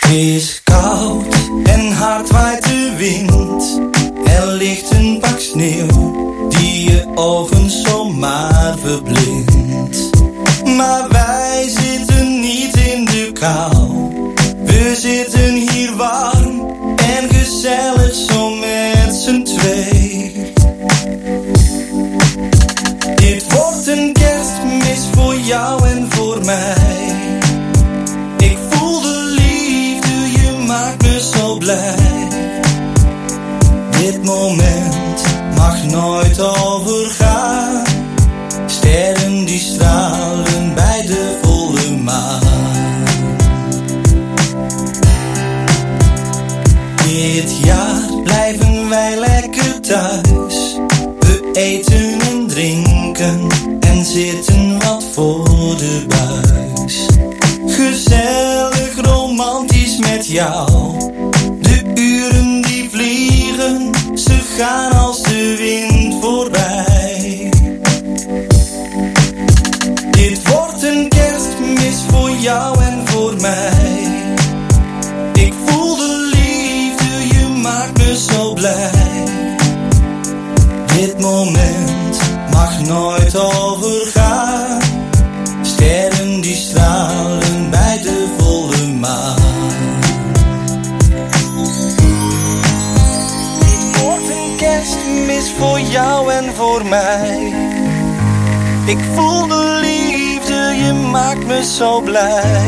Het is koud en hard waait de wind. Er ligt een pak sneeuw die je ogen zomaar verblindt. Maar wij zitten niet in de kou. We zitten hier warm en gezellig zo met z'n twee. Dit wordt een kerstmis voor jou en voor mij. Ik voel de liefde, je maakt me zo blij. Dit moment mag nooit overgaan. Sterren die stralen bij de volle maan. Dit jaar blijven wij lekker thuis. We eten en drinken en zitten wat voor de buis. Gezellig romantisch met jou. De uren die vliegen, ze gaan Dit wordt een kerstmis voor jou en voor mij. Ik voel de liefde, je maakt me zo blij. Dit moment mag nooit overgaan. Jou en voor mij. Ik voel de liefde, je maakt me zo blij.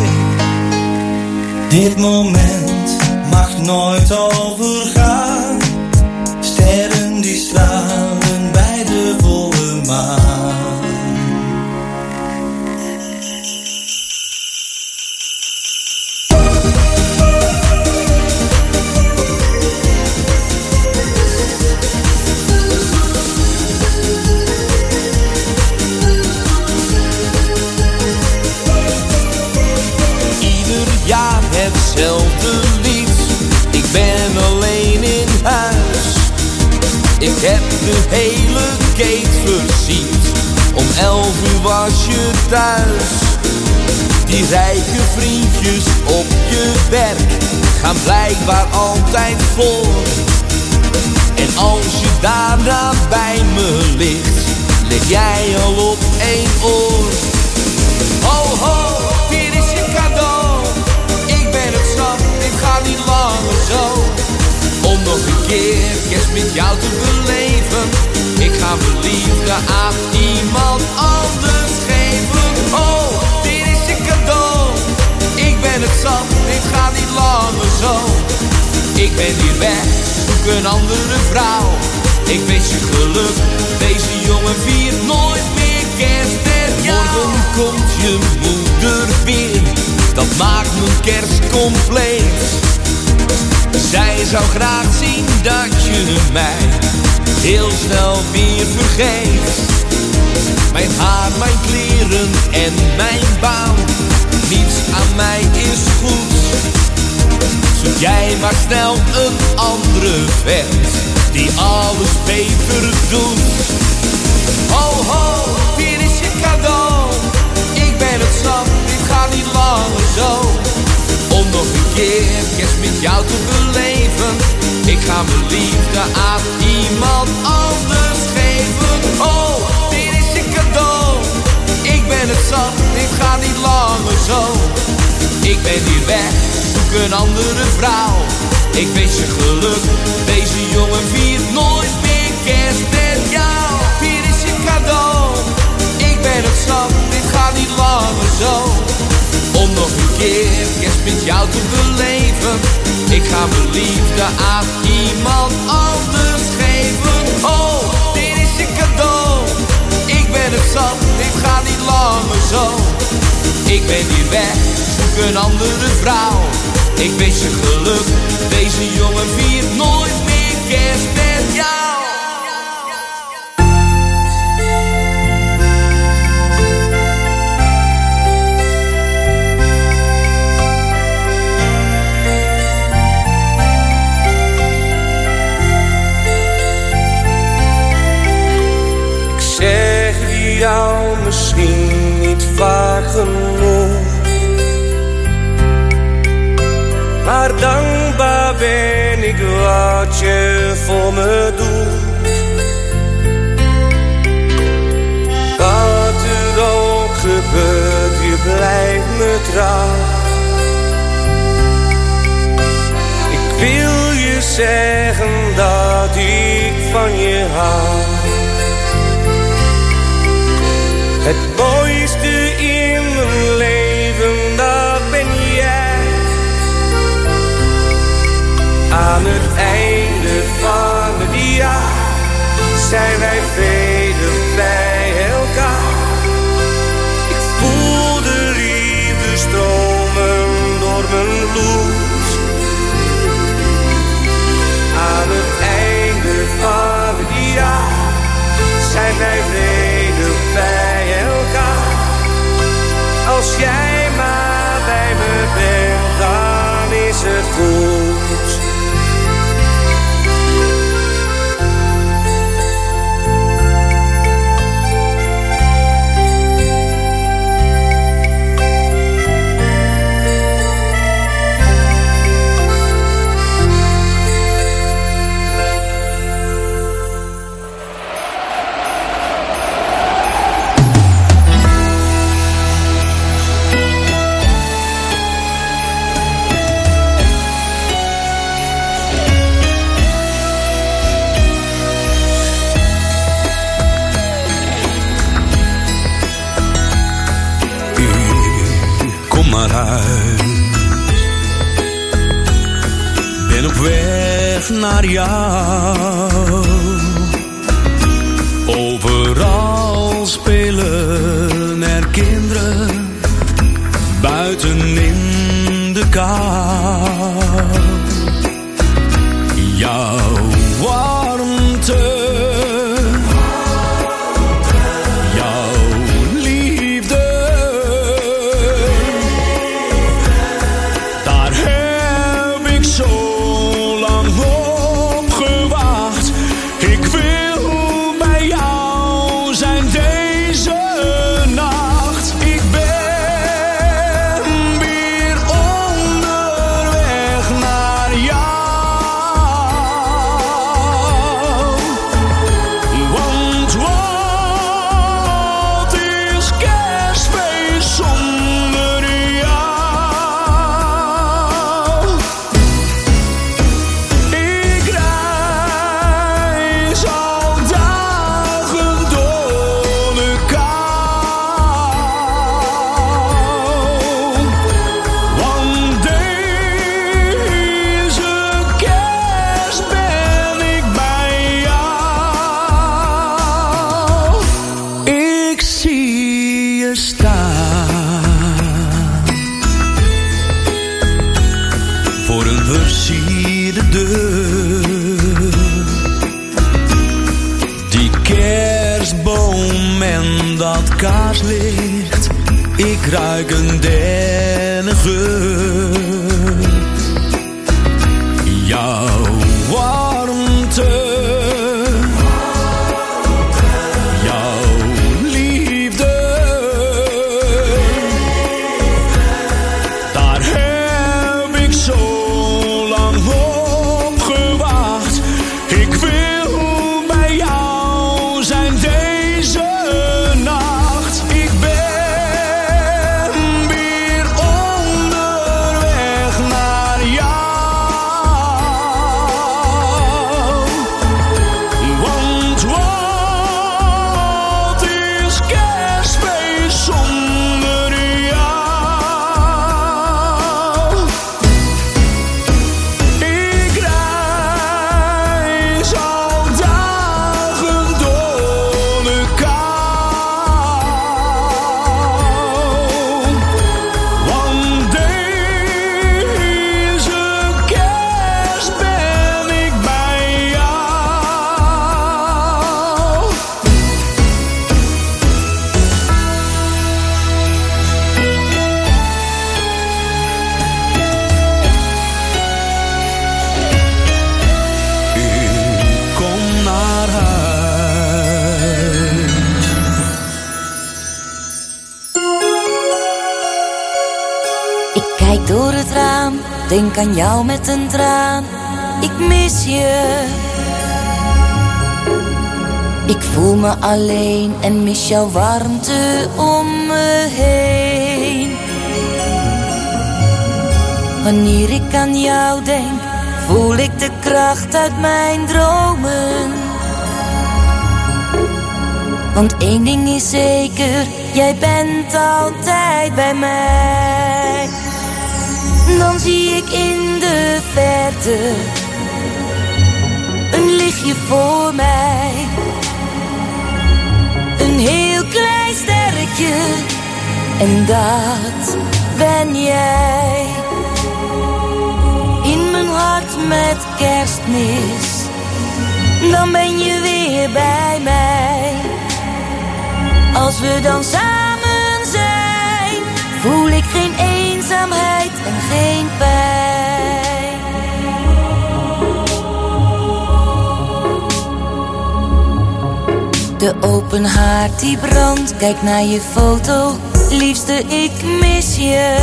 Dit moment mag nooit overgaan. Sterren die stralen bij de volle maan. Ik heb de hele gate versierd. Om elf uur was je thuis. Die rijke vriendjes op je werk gaan blijkbaar altijd voor. En als je daarna bij me ligt, lig jij al op één oor. Ho ho, hier is je cadeau. Ik ben het zat, dit gaat niet langer zo. Om nog een keer kerst met jou te beleven. Ik ga mijn liefde aan iemand anders geven. Oh, dit is je cadeau. Ik ben het zat, dit gaat niet langer zo. Ik ben hier weg, zoek een andere vrouw. Ik wens je geluk, deze jongen viert nooit meer kerst jou. Morgen komt je moeder weer, dat maakt mijn kerst compleet. Zij zou graag zien dat je mij heel snel weer vergeet. Mijn haar, mijn kleren en mijn baan, niets aan mij is goed. Zoek jij maar snel een andere vent die alles beter doet. Ho ho, hier is je cadeau. Ik ben het zat, dit gaat niet langer zo. Om nog een keer kerst met jou te beleven. Ik ga mijn liefde aan iemand anders geven. Oh, dit is je cadeau. Ik ben het zat, dit gaat niet langer zo. Ik ben hier weg, zoek een andere vrouw. Ik wens je geluk, deze jongen viert nooit meer kerst met jou. Hier is je cadeau, ik ben het zat, dit gaat niet langer zo. Om nog een keer met jou te beleven. Ik ga mijn liefde aan iemand anders geven. Oh, dit is je cadeau, ik ben het zat, dit gaat niet langer zo. Ik ben hier weg, zoek een andere vrouw. Ik wens je geluk, deze jongen viert nooit meer kerst met jou. Jou misschien niet vaak genoeg. Maar dankbaar ben ik wat je voor me doet. Wat er ook gebeurt, je blijft me trouw. Ik wil je zeggen dat ik van je hou. Het mooiste in mijn leven, dat ben jij. Aan het einde van het jaar zijn wij velen bij elkaar. Ik voel de liefde stromen door mijn bloed. Aan het einde van het jaar zijn wij velen Als jij maar bij me bent, dan is het goed. naar jou. Jou met een traan. Ik mis je. Ik voel me alleen en mis jouw warmte om me heen. Wanneer ik aan jou denk, voel ik de kracht uit mijn dromen. Want één ding is zeker, jij bent altijd bij mij. Dan zie ik in de verte een lichtje voor mij. Een heel klein sterretje, en dat ben jij. In mijn hart met kerstmis, dan ben je weer bij mij. Als we dan samen zijn, voel ik geen eenzaamheid en geen pijn. De open haard die brandt, kijk naar je foto, liefste ik mis je.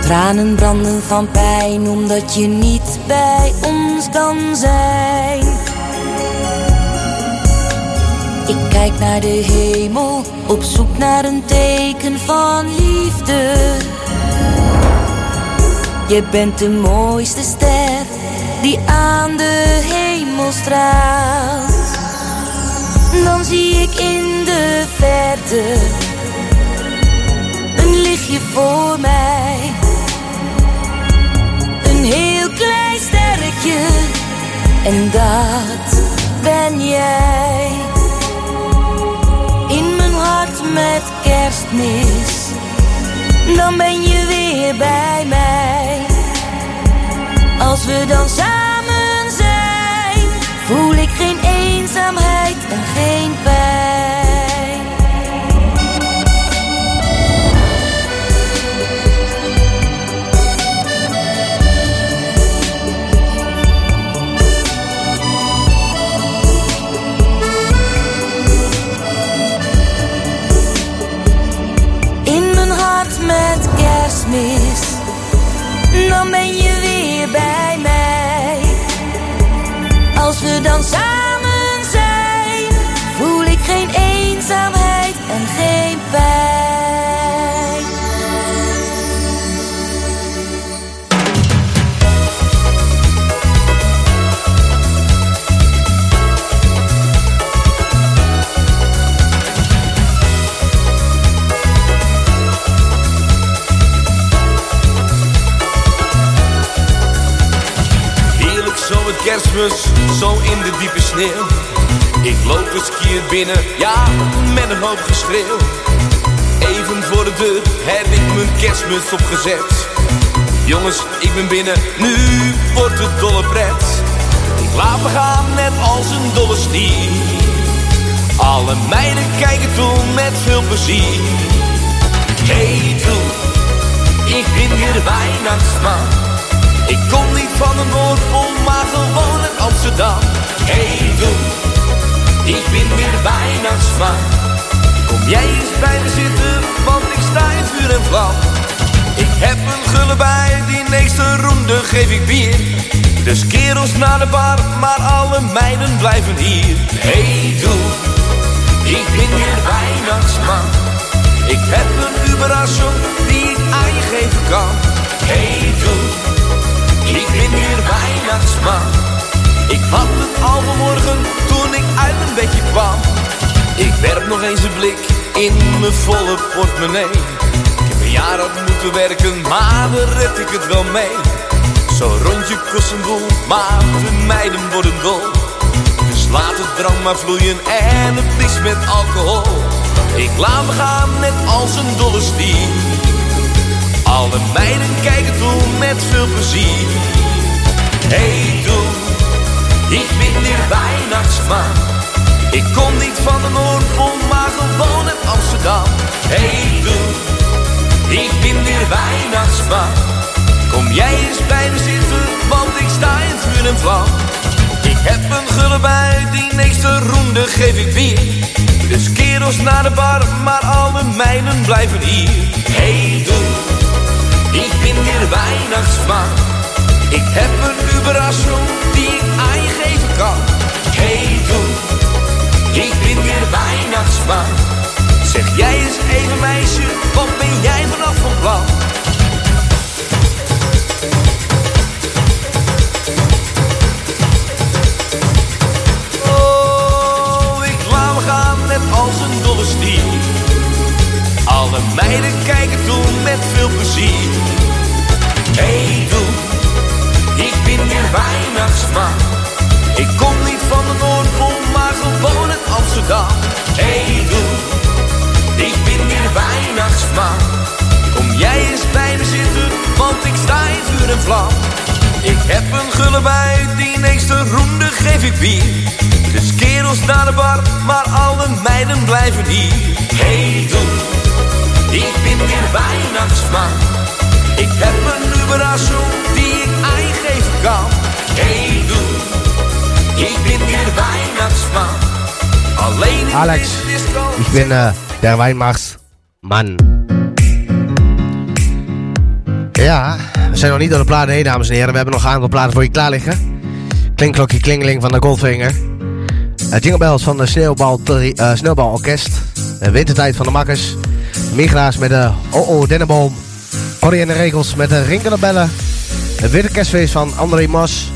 Tranen branden van pijn omdat je niet bij ons kan zijn. Ik kijk naar de hemel, op zoek naar een teken van liefde. Je bent de mooiste ster die aan de hemel Dan zie ik in de verte een lichtje voor mij. Een heel klein sterretje En dat ben jij. In mijn hart met kerstmis. Dan ben je weer bij mij. Als we dan samen voel ik geen eenzaamheid en geen pijn. Als kerstmis, zo in de diepe sneeuw. Ik loop eens keer binnen, ja, met een hoop geschreeuw. Even voor de deur heb ik mijn kerstmis opgezet. Jongens, ik ben binnen, nu wordt het dolle pret. Ik laat me gaan net als een dolle stier. Alle meiden kijken toe met veel plezier. Hey toe, ik ben weer weihnachtsman. Ik kom niet van de Noordpool, maar gewoon uit Amsterdam. Hey doe, ik ben weer weihnachtsman. Kom jij eens bij me zitten, want ik sta in vuur en vlam. Ik heb een gulle bij, die nächste ronde geef ik bier. Dus kerels naar de bar, maar alle meiden blijven hier. Hey doe, ik ben weer weihnachtsman. Ik heb een überraschung die ik aan je geven kan. Hey doe. Ik ben weer weihnachtsman. Ik had het al vanmorgen toen ik uit mijn bedje kwam. Ik werp nog eens een blik in mijn volle portemonnee. Ik heb een jaar had moeten werken, maar dan red ik het wel mee. Zo'n rondje kost een boel, maar de meiden worden dol. Dus laat het drank maar vloeien en het niks met alcohol. Ik laat me gaan net als een dolle stier. Alle meiden kijken toe met veel plezier. Hey doe, ik ben weer weihnachtsman. Ik kom niet van de Noordpool, maar gewoon uit Amsterdam. Hey doe, ik ben weer weihnachtsman. Kom jij eens bij me zitten, want ik sta in vuur en vlam. Ik heb een gulle bij, die nächste ronde geef ik weer. Dus kerels naar de bar, maar alle meiden blijven hier. Hey doe. Ik ben weer weihnachtsman. Ik heb een überraschung die ik aan je geven kan. Hey doe, ik ben weer weihnachtsman. Zeg jij eens even meisje, wat ben jij vanaf van plan? Oh, ik laat gaan net als een dolle. Alle meiden kijken toe met veel plezier. Hey doe, ik ben weer weihnachtsman. Ik kom niet van de Noordpool, maar gewoon uit Amsterdam. Hey doe, ik ben weer weihnachtsman. Kom jij eens bij me zitten, want ik sta in vuur en vlam. Ik heb een gulle bij, die nächste ronde geef ik bier. Dus kerels naar de bar, maar alle meiden blijven hier. Hey doe. Ik ben weer weihnachtsman. Ik heb een überraschung die ik aan je geven kan. Hey doe, ik ben weer weihnachtsman. Alleen Alex, disco. ich bin äh, der Weihnachtsmann. Ja, we zijn nog niet door de platen heen, dames en heren. We hebben nog een aantal platen voor je klaar liggen. Klinkklokje klingeling van de Goldfinger. Uh, jingle bells van de Sneeuwbal, uh, Sneeuwbal Orkest. De wintertijd van de makkers. Migra's met de Oh Dennenboom. Corrie en de Regels met de rinkende bellen. Het witte kerstfeest van André Mas.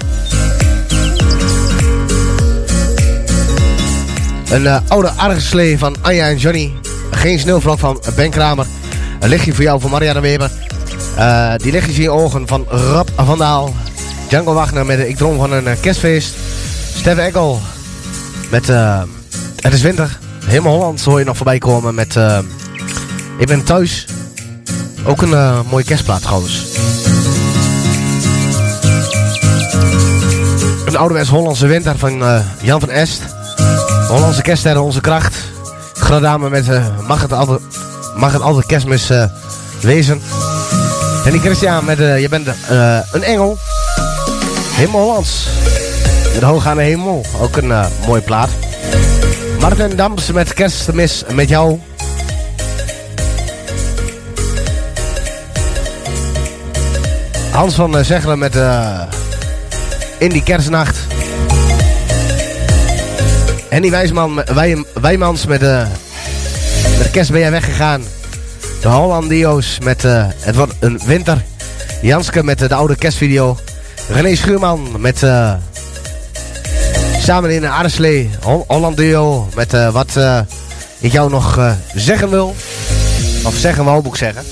Een uh, oude argeslee van Anja en Johnny. Geen sneeuwvlok van Ben Kramer. Een lichtje voor jou van Marianne Weber. Uh, die lichtjes in je ogen van Rap van Daal. Django Wagner met de Ik droom van een uh, kerstfeest. Stef Eckel met eh, Het is winter. Helemaal Holland hoor je nog voorbij komen met eh, Ik ben thuis. Ook een eh, mooie kerstplaat trouwens. Een ouderwets Hollandse winter van eh, Jan van Est. Hollandse kerststerren, onze kracht. Gradame met eh, mag, het altijd, mag het altijd kerstmis wezen. En die Christian met Je bent een engel. Helemaal Hollands. Met hoog aan de hemel. Ook een mooie plaat. Martin Dams met kerstmis met jou. Hans van uh, Zegelen met eh, In die kerstnacht. Henny Wijsman, met- Wij, Wijmans met, eh met de kerst ben jij weggegaan. De Hollandio's met eh, Het wordt een winter. Janske met eh, de oude kerstvideo. René Schuurman met eh, Samen in een aardeslee. Hol Holland duo met eh, wat eh, ik jou nog eh, zeggen wil. Of zeggen wou, moet ik zeggen.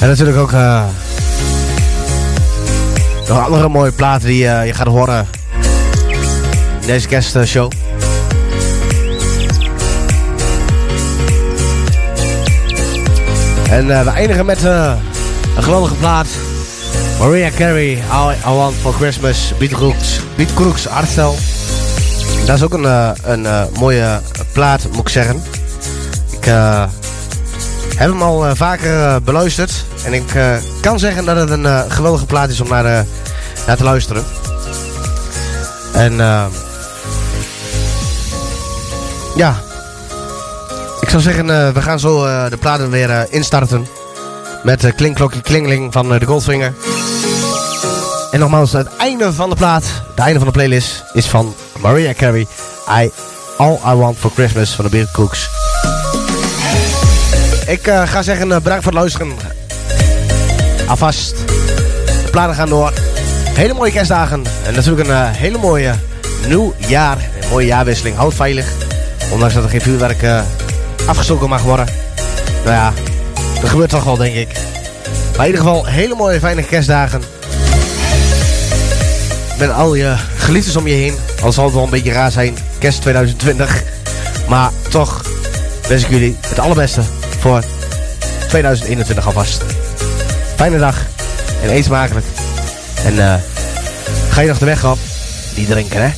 En natuurlijk ook eh, nog andere mooie platen die eh, je gaat horen in deze kerstshow. En eh, we eindigen met een geweldige plaat. Maria Carey, I Want For Christmas, Beat Crooks, Beat Crooks Artstel. Dat is ook een, een mooie plaat, moet ik zeggen. Ik heb hem al vaker beluisterd. En ik eh, kan zeggen dat het een eh, geweldige plaat is om naar, eh, naar te luisteren. En ja, ik zou zeggen, we gaan zo de platen weer instarten. Met Klinkklokje Klingling van de Goldfinger. En nogmaals, het einde van de plaat, het einde van de playlist, is van Maria Carey. I, All I Want For Christmas van de Beer Cooks. Ik ga zeggen, bedankt voor het luisteren. Alvast. De plannen gaan door. Hele mooie kerstdagen. En natuurlijk een eh, hele mooie nieuw jaar. Een mooie jaarwisseling. Houd veilig. Ondanks dat er geen vuurwerk eh, afgestoken mag worden. Nou ja, dat gebeurt toch wel, denk ik. Maar in ieder geval, hele mooie, fijne kerstdagen. Met al je geliefdes om je heen. Al zal het wel een beetje raar zijn. Kerst 2020. Maar toch wens ik jullie het allerbeste voor 2021 alvast. Fijne dag en eet smakelijk. En eh, ga je nog de weg op? Die drinken, hè?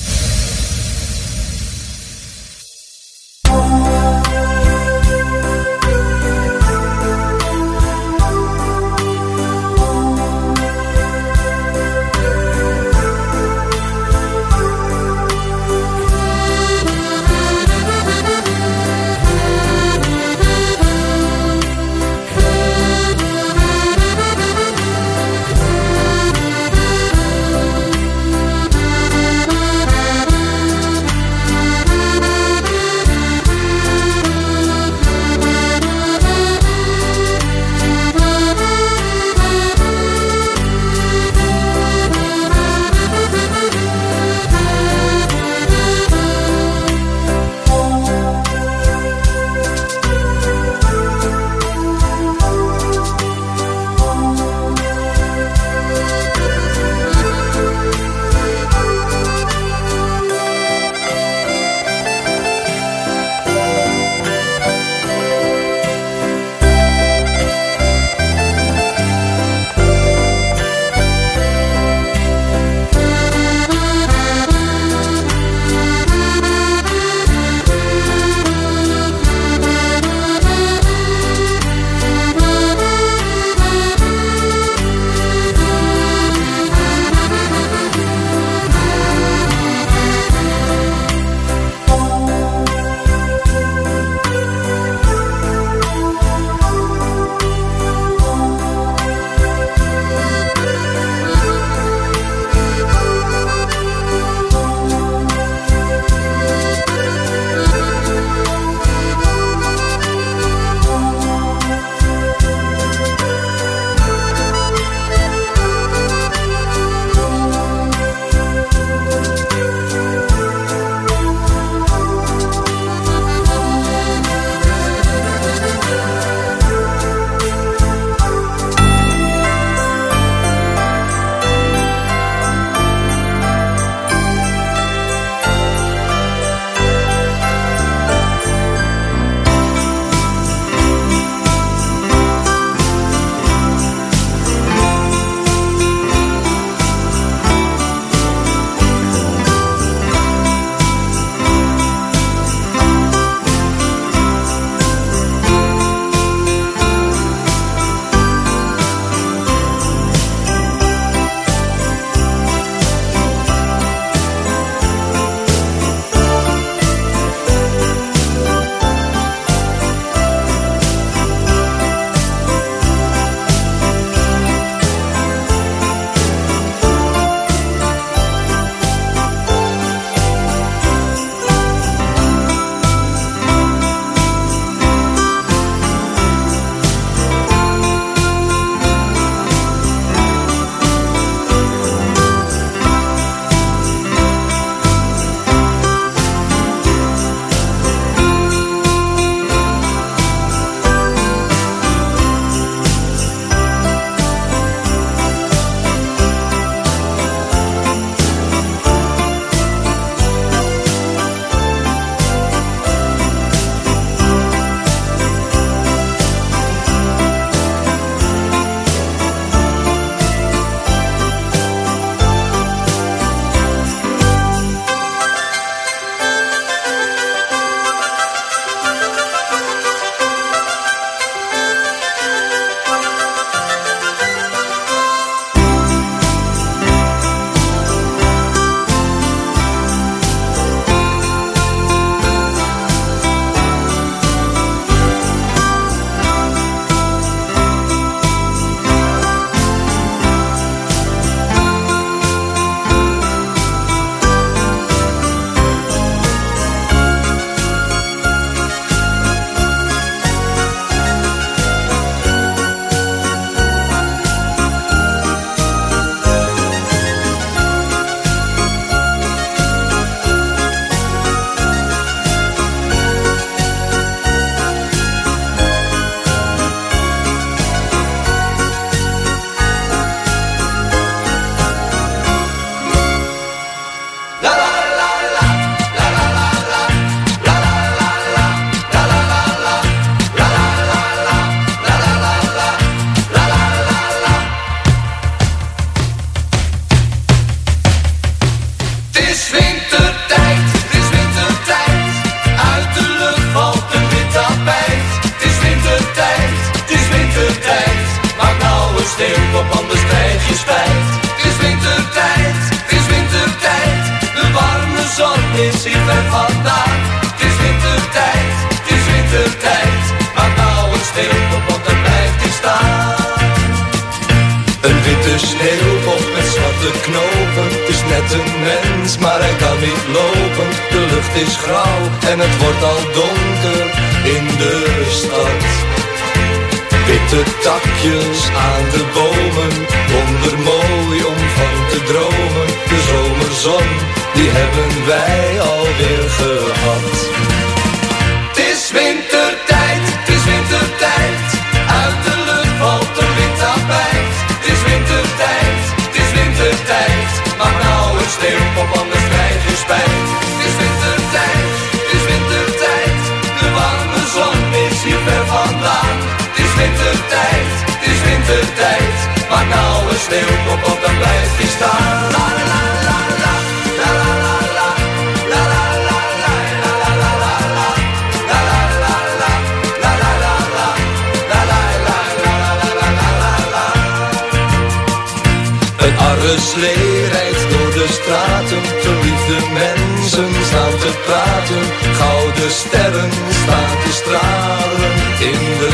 de mensen staan te praten. Gouden sterren staan te stralen in de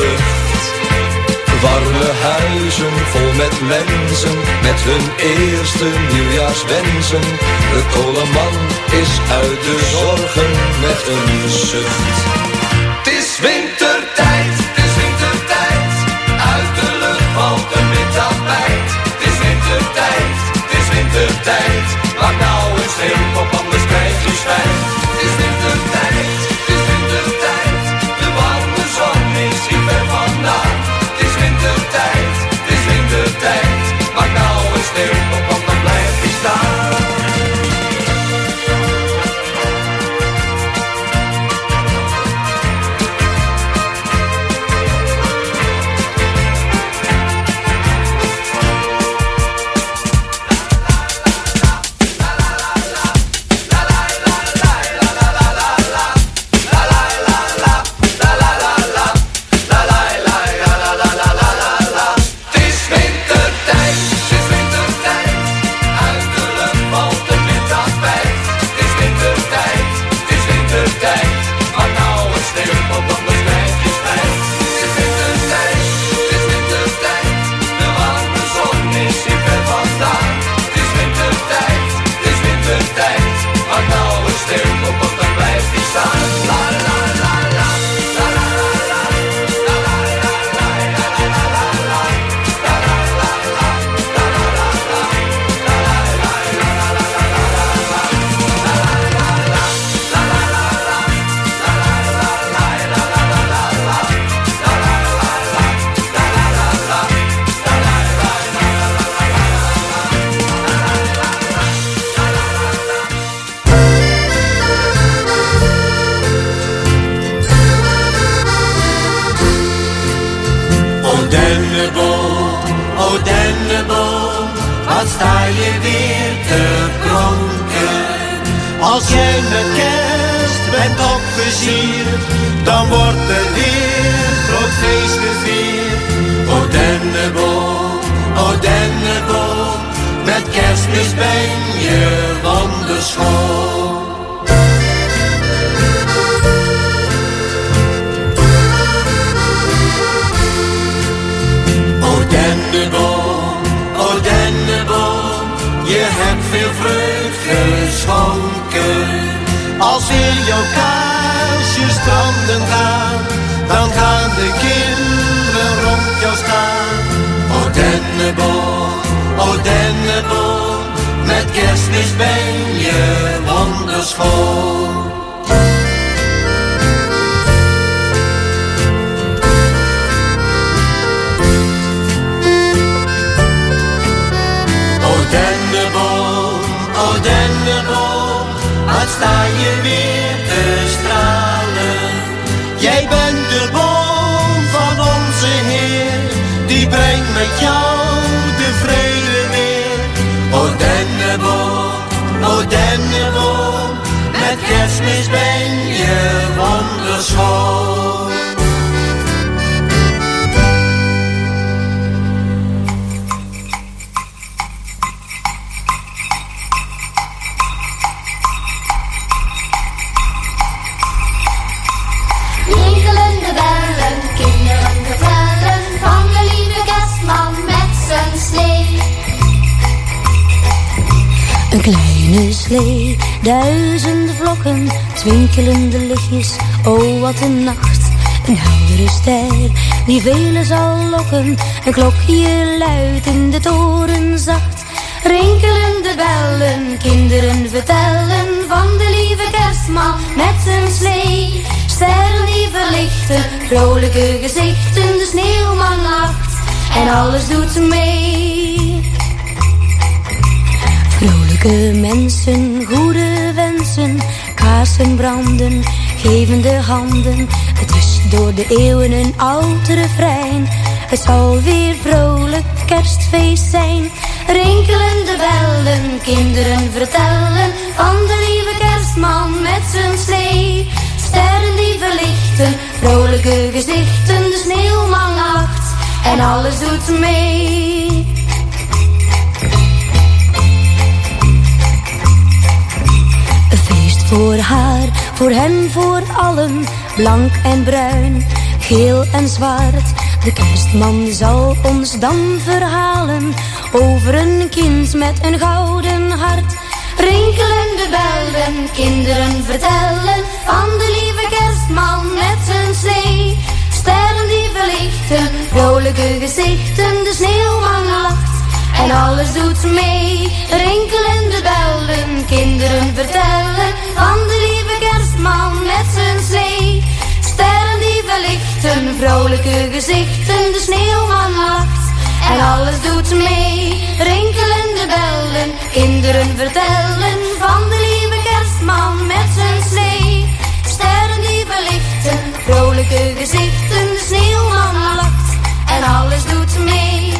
lucht. Warme huizen vol met mensen, met hun eerste nieuwjaarswensen. De koleman is uit de zorgen met een zucht. Het is wintertijd, het is wintertijd, uit de lucht valt de wit. Het is wintertijd, het is wintertijd, maar nou dus op om anders krijg je spijt. Vrolijke mensen, goede wensen, kaarsen branden, geven de handen. Het is door de eeuwen een oud refrein. Het zal weer vrolijk kerstfeest zijn. Rinkelende bellen, kinderen vertellen van de lieve kerstman met zijn slee. Sterren die verlichten, vrolijke gezichten, de sneeuwman lacht en alles doet mee. Voor haar, voor hen, voor allen, blank en bruin, geel en zwart. De kerstman zal ons dan verhalen over een kind met een gouden hart. Rinkelende bellen, kinderen vertellen van de lieve kerstman met zijn slee. Sterren die verlichten, vrolijke gezichten, de sneeuwman lacht en alles doet mee. Rinkelende bellen, kinderen vertellen van de lieve kerstman met zijn slee. Sterren die verlichten, vrolijke gezichten, de sneeuwman lacht en alles doet mee. Rinkelende bellen, kinderen vertellen van de lieve kerstman met zijn slee. Sterren die verlichten, vrolijke gezichten, de sneeuwman lacht en alles doet mee.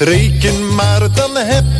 Reken maar, dan heb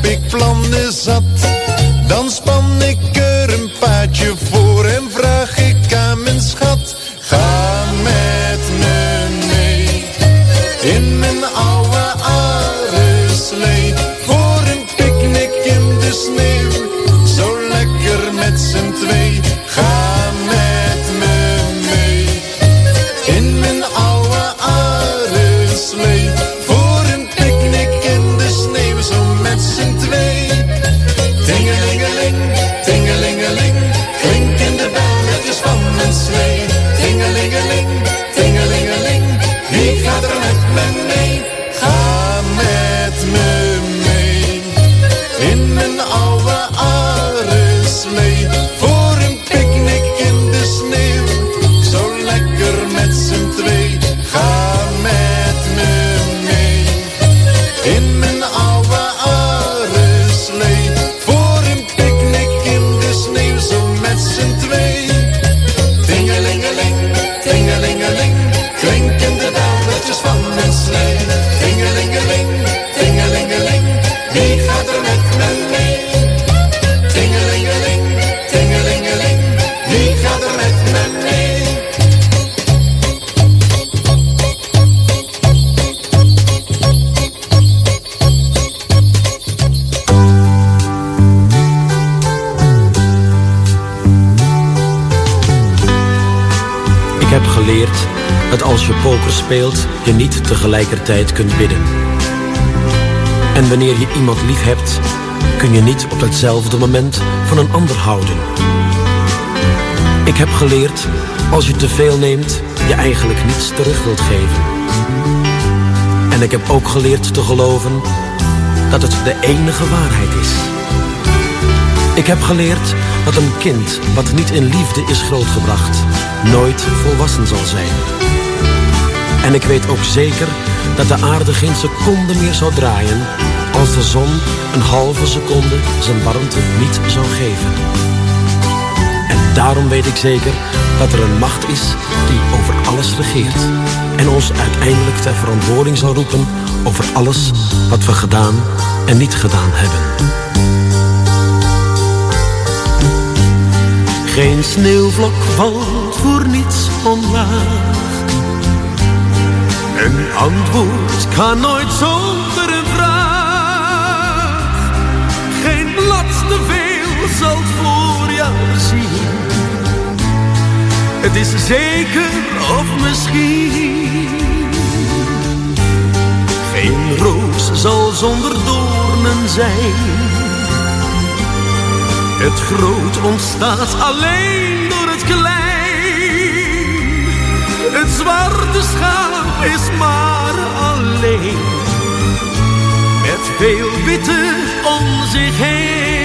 tegelijkertijd kunt bidden. En wanneer je iemand lief hebt, kun je niet op hetzelfde moment van een ander houden. Ik heb geleerd, als je te veel neemt, je eigenlijk niets terug wilt geven. En ik heb ook geleerd te geloven dat het de enige waarheid is. Ik heb geleerd dat een kind wat niet in liefde is grootgebracht, nooit volwassen zal zijn. En ik weet ook zeker dat de aarde geen seconde meer zou draaien als de zon een halve seconde zijn warmte niet zou geven. En daarom weet ik zeker dat er een macht is die over alles regeert en ons uiteindelijk ter verantwoording zal roepen over alles wat we gedaan en niet gedaan hebben. Geen sneeuwvlok valt voor niets omlaag. Een antwoord kan nooit zonder een vraag. Geen blad te veel zal het voorjaar zien. Het is zeker of misschien. Geen roos zal zonder doornen zijn. Het groot ontstaat alleen door het klein. Het zwarte schaap is maar alleen. Met veel witte om zich heen.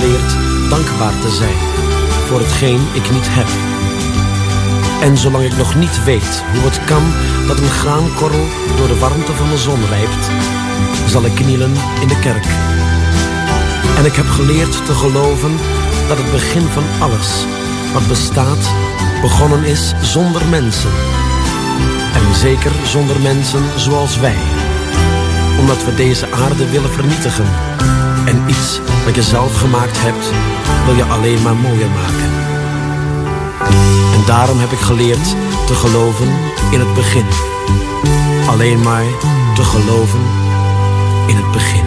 Geleerd dankbaar te zijn voor hetgeen ik niet heb. En zolang ik nog niet weet hoe het kan dat een graankorrel door de warmte van de zon rijpt, zal ik knielen in de kerk. En ik heb geleerd te geloven dat het begin van alles wat bestaat begonnen is zonder mensen. En zeker zonder mensen zoals wij. Omdat we deze aarde willen vernietigen. En iets wat je zelf gemaakt hebt, wil je alleen maar mooier maken. En daarom heb ik geleerd te geloven in het begin. Alleen maar te geloven in het begin.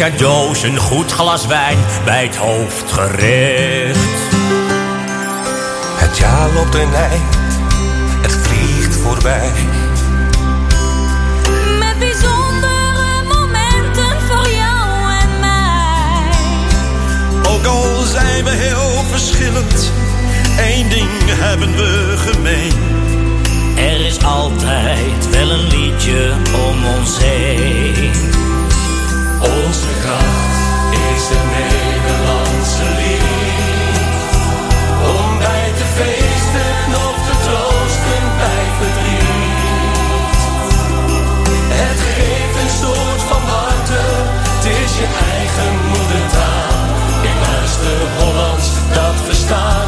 cadeaus een goed glas wijn bij het hoofdgericht. Het jaar loopt een eind, het vliegt voorbij. Met bijzondere momenten voor jou en mij. Ook al zijn we heel verschillend, één ding hebben we gemeen. Er is altijd wel een liedje om ons heen. Onze kracht is de Nederlandse lied. Om bij te feesten of te troosten bij verdriet. Het geeft een soort van warmte, het is je eigen moedertaal. Ik luister Hollands, dat bestaat.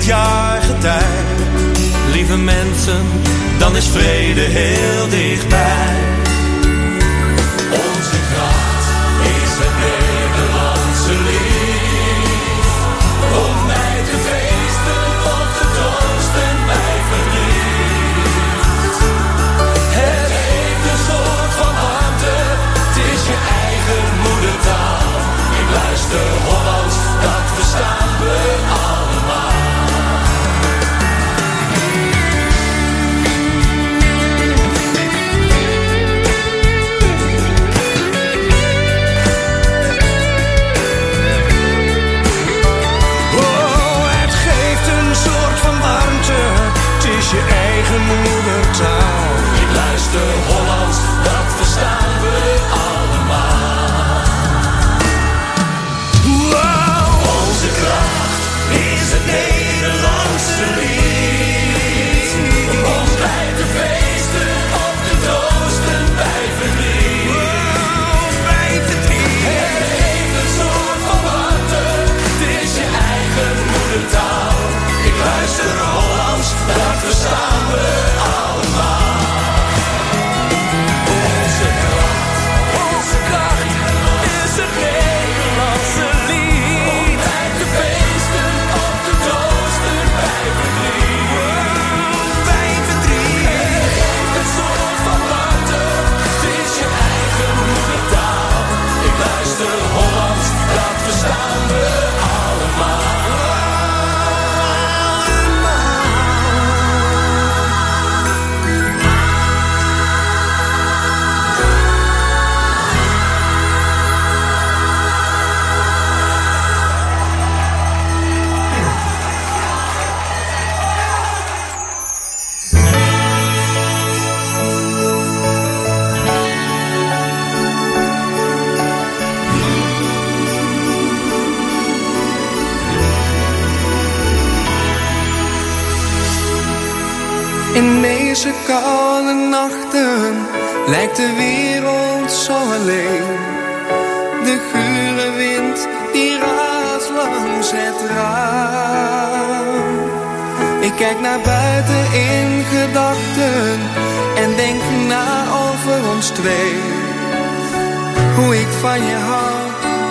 het jaar getij. Lieve mensen, dan is vrede heel dichtbij. Onze kracht. you. deze koude nachten lijkt de wereld zo alleen. De gure wind die raast langs het raam. Ik kijk naar buiten in gedachten en denk na over ons twee. Hoe ik van je hou,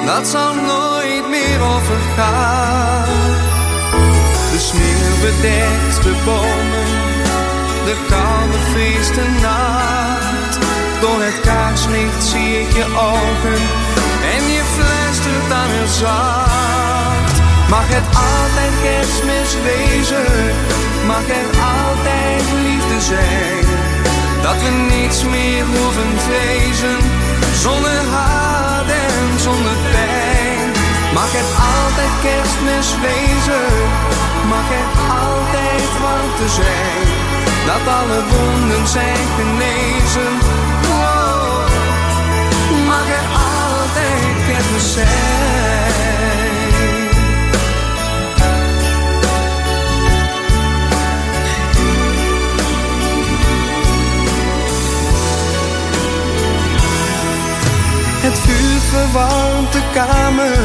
dat zal nooit meer overgaan. De sneeuw bedekt de bomen de kou bevriest de nacht. Door het kaarslicht zie ik je ogen en je fluistert aan heel zacht. Mag het altijd kerstmis wezen, mag er altijd liefde zijn. Dat we niets meer hoeven vrezen, zonder haat en zonder pijn. Mag het altijd kerstmis wezen, mag er altijd warmte zijn. Dat alle wonden zijn genezen. Wow. Mag er altijd kerstmis zijn. Het vuur verwarmt de kamer,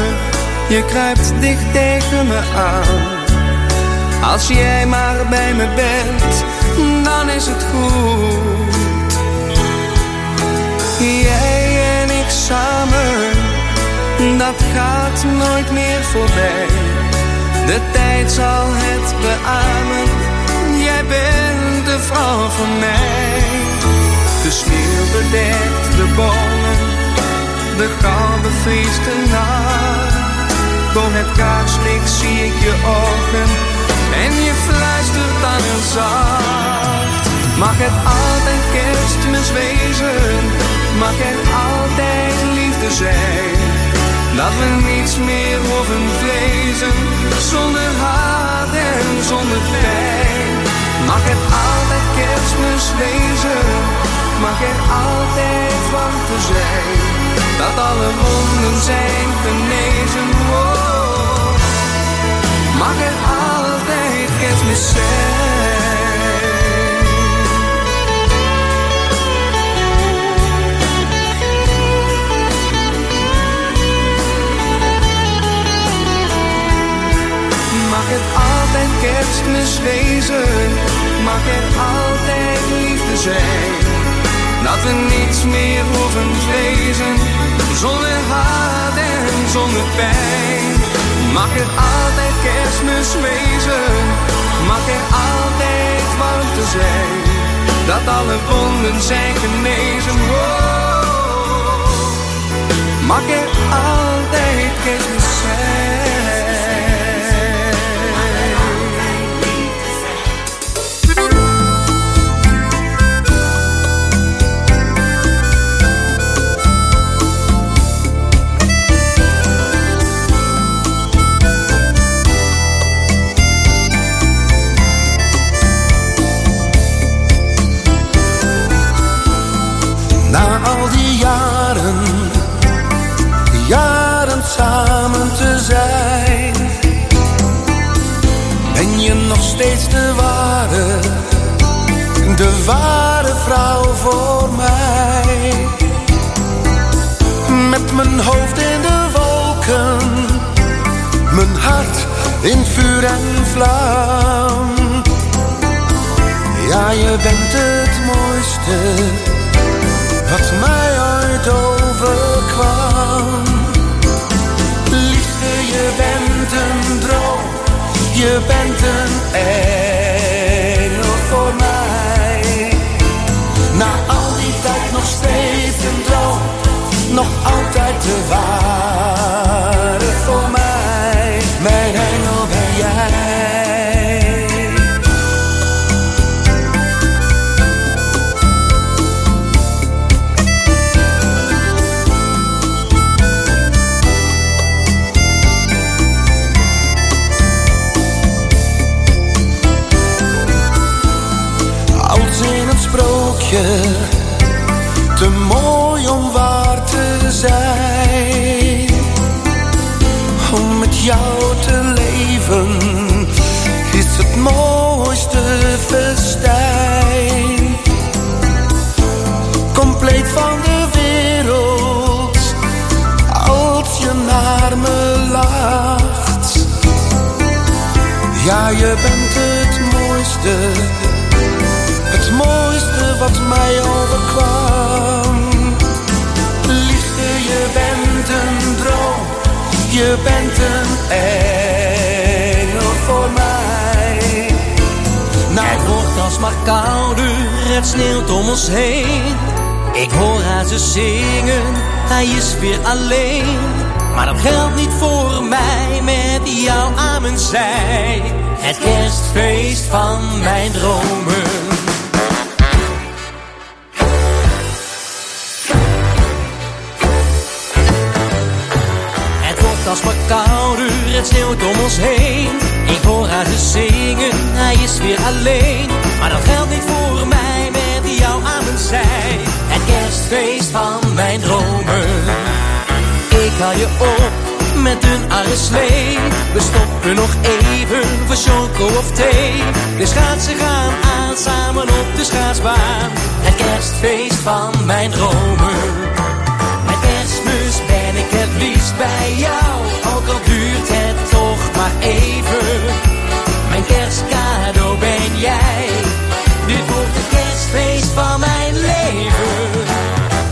je kruipt dicht tegen me aan. Als jij maar bij me bent, dan is het goed. Jij en ik samen, dat gaat nooit meer voorbij. De tijd zal het beamen, jij bent de vrouw van mij. De sneeuw bedekt de bomen de kou bevriest de nacht. Door het kaarslicht zie ik je ogen en je fluistert aan heel zacht. Mag het altijd kerstmis wezen, mag er altijd liefde zijn. Dat we niets meer hoeven vrezen, zonder haat en zonder pijn. Mag het altijd kerstmis wezen, mag er altijd warmte zijn dat alle wonden zijn genezen. Oh, mag er altijd kerstmis zijn. Wezen, mag er altijd liefde zijn. Dat we niets meer hoeven vrezen, zonder haat en zonder pijn. Mag er altijd kerstmis wezen, mag er altijd warmte zijn. Dat alle wonden zijn genezen, oh, mag er altijd kerstmis zijn. Ware vrouw voor mij. Met mijn hoofd in de wolken, mijn hart in vuur en vlam. Ja, je bent het mooiste wat mij ooit overkwam. Liefde, je bent een droom, je bent een engel voor mij. Nog altijd de ware je bent het mooiste, het mooiste wat mij overkwam. Liefde, je bent een droom, je bent een engel voor mij. Nou, het wordt alsmaar kouder, het sneeuwt om ons heen. Ik hoor haar ze zingen, hij is weer alleen. Maar dat geldt niet voor mij met jou aan mijn zij. Het kerstfeest van mijn dromen. Het wordt alsmaar kouder, het sneeuwt om ons heen. Ik hoor haar ze zingen, hij is weer alleen. Maar dat geldt niet voor mij met jou aan mijn zij. Het kerstfeest van mijn dromen. Ik haal je op met een arre slee. We stoppen nog even voor choco of thee. De schaatsen gaan aan samen op de schaatsbaan. Het kerstfeest van mijn dromen. Met kerstmis ben ik het liefst bij jou. Ook al duurt het toch maar even. Mijn kerstcadeau ben jij. Dit wordt het kerstfeest van mijn leven.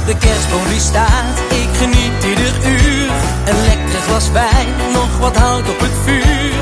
De kerstboom die staat, ik geniet ieder uur. Glas wijn, nog wat hout op het vuur.